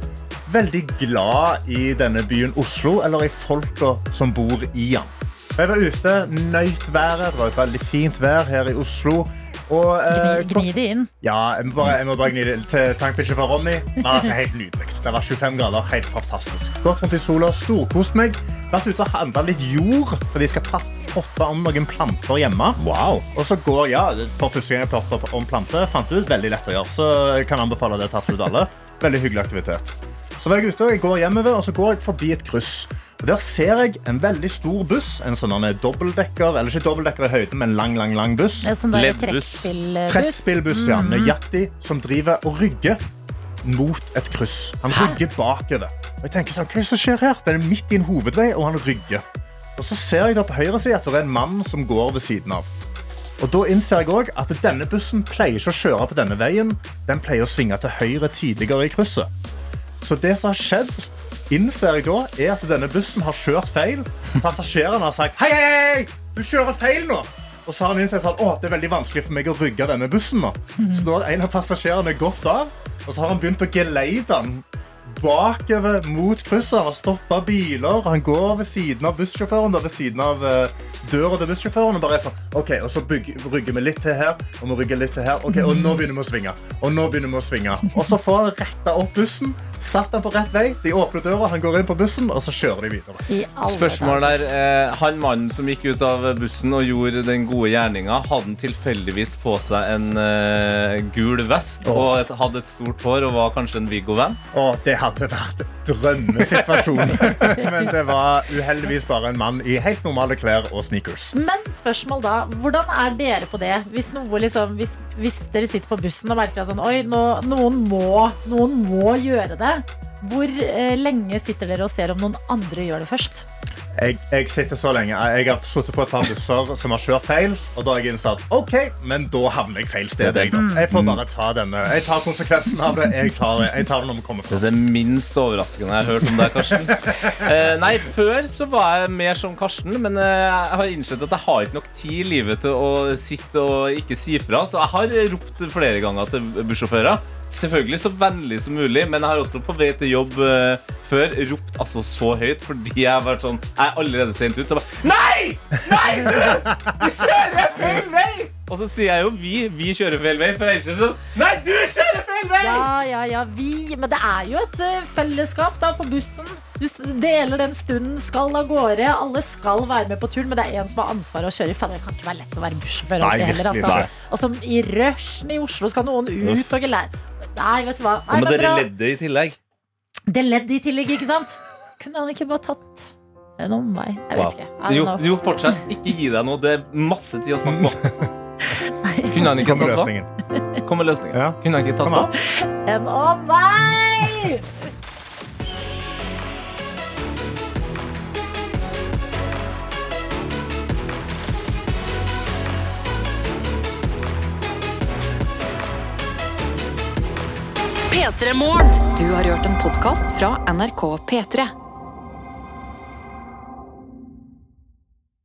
veldig glad i denne byen Oslo, eller i folka som bor i den. Jeg var ute, nøyt været. Det var et veldig fint vær her i Oslo. Og, eh, Gni, det inn. ja, jeg må bare, jeg må bare gni det til tankbikkje fra Ronny. Det var helt nydelig. Det var 25 grader, helt fantastisk. Gått rundt i sola, storkost meg. Vært ute og handla litt jord, for de skal potte om noen planter hjemme. Wow. Og så går, ja, for første gang jeg potta om planter, fant jeg ut veldig lett å gjøre. Så jeg kan anbefale det til absolutt alle. Veldig hyggelig aktivitet. Så var jeg ute, og jeg går hjemover, og så går jeg forbi et kryss. Og Der ser jeg en veldig stor buss, en sånn dobbeltdekker, eller ikke dobbeltdekker i høyden, men lang, lang, lang buss. Det er sånn trekkspillbuss. Trekkspillbuss, ja. Mhm. Nøyaktig. Som driver og rygger mot et kryss. Han rygger bakover. Og jeg tenker sånn, hva er det som skjer her? Den er midt i en hovedvei, og han rygger. Og så ser jeg da på høyre side at det er en mann som går ved siden av. Og da innser jeg også at denne bussen pleier ikke å kjøre på denne veien. Den pleier å svinge til høyre tidligere i krysset. Så det som har skjedd, innser jeg da, er at denne bussen har kjørt feil. Passasjerene har sagt hei, hei, hei, du kjører feil nå. Og så har han innsett at det er veldig vanskelig for meg å rygge denne bussen nå. Så da har en av passasjerene gått av, og så har han begynt å geleide den bakover mot krysset. Han har stoppet biler, han går ved siden av bussjåføren, ved siden av eh, døra til bussjåføren, og bare er sånn, ok, og så rygger vi litt til her, og vi rygger litt til her, ok, og nå begynner vi å svinge, og nå begynner vi å svinge. Og så får han retta opp bussen, satt den på rett vei, de åpner døra, han går inn på bussen, og så kjører de videre. Spørsmål der eh, Han mannen som gikk ut av bussen og gjorde den gode gjerninga, hadde han tilfeldigvis på seg en eh, gul vest og et, hadde et stort hår og var kanskje en Viggo-venn? Det hadde vært drømmesituasjon. Men det var uheldigvis bare en mann i helt normale klær og sneakers. Men spørsmål da, hvordan er dere på det? Hvis, noe liksom, hvis, hvis dere sitter på bussen og merker at sånn, Oi, nå, noen, må, noen må gjøre det. Hvor eh, lenge sitter dere og ser om noen andre gjør det først? Jeg, jeg sitter så lenge. Jeg har sittet på et par busser som har kjørt feil, og da har jeg innsett OK, men da havner jeg feil sted. Jeg, jeg får bare ta denne. Jeg tar konsekvensen av det. Jeg tar, jeg tar det når vi kommer Det er det minst overraskende jeg har hørt om deg, Karsten. Eh, nei, Før så var jeg mer som Karsten, men eh, jeg har innsett at jeg har ikke nok tid i livet til å sitte og ikke si fra. Så jeg har ropt flere ganger til bussjåfører. Selvfølgelig så vennlig som mulig, men jeg har også på vei til jobb uh, før ropt altså så høyt fordi jeg har vært sånn Jeg er allerede sent ut, så jeg bare Nei! Nei, du! Du kjører feil vei! Og så sier jeg jo vi. Vi kjører feil vei. For jeg er ikke sånn Nei, du kjører feil vei! Ja, ja, ja, vi. Men det er jo et uh, fellesskap da på bussen. Du deler den stunden, skal av gårde. Alle skal være med på turen, men det er en som har ansvaret å kjøre. Faen, Det kan ikke være lett å være bussjåfør Altså. Og som i rushen i Oslo skal noen ut og gelære. Nei, vet du hva. Nei, Og med dere bra. leddet i tillegg. Det leddet i tillegg, ikke sant? Kunne han ikke bare tatt en omvei? Jeg vet ikke. I don't Jo, know. jo, fortsett. Ikke gi deg noe. Det er masse tid å snakke på. Kunne han ikke Kommer tatt på? løsningen. Kom med løsningen. Kunne han ikke tatt Kom på? En omvei! Du har hørt en podkast fra NRK P3.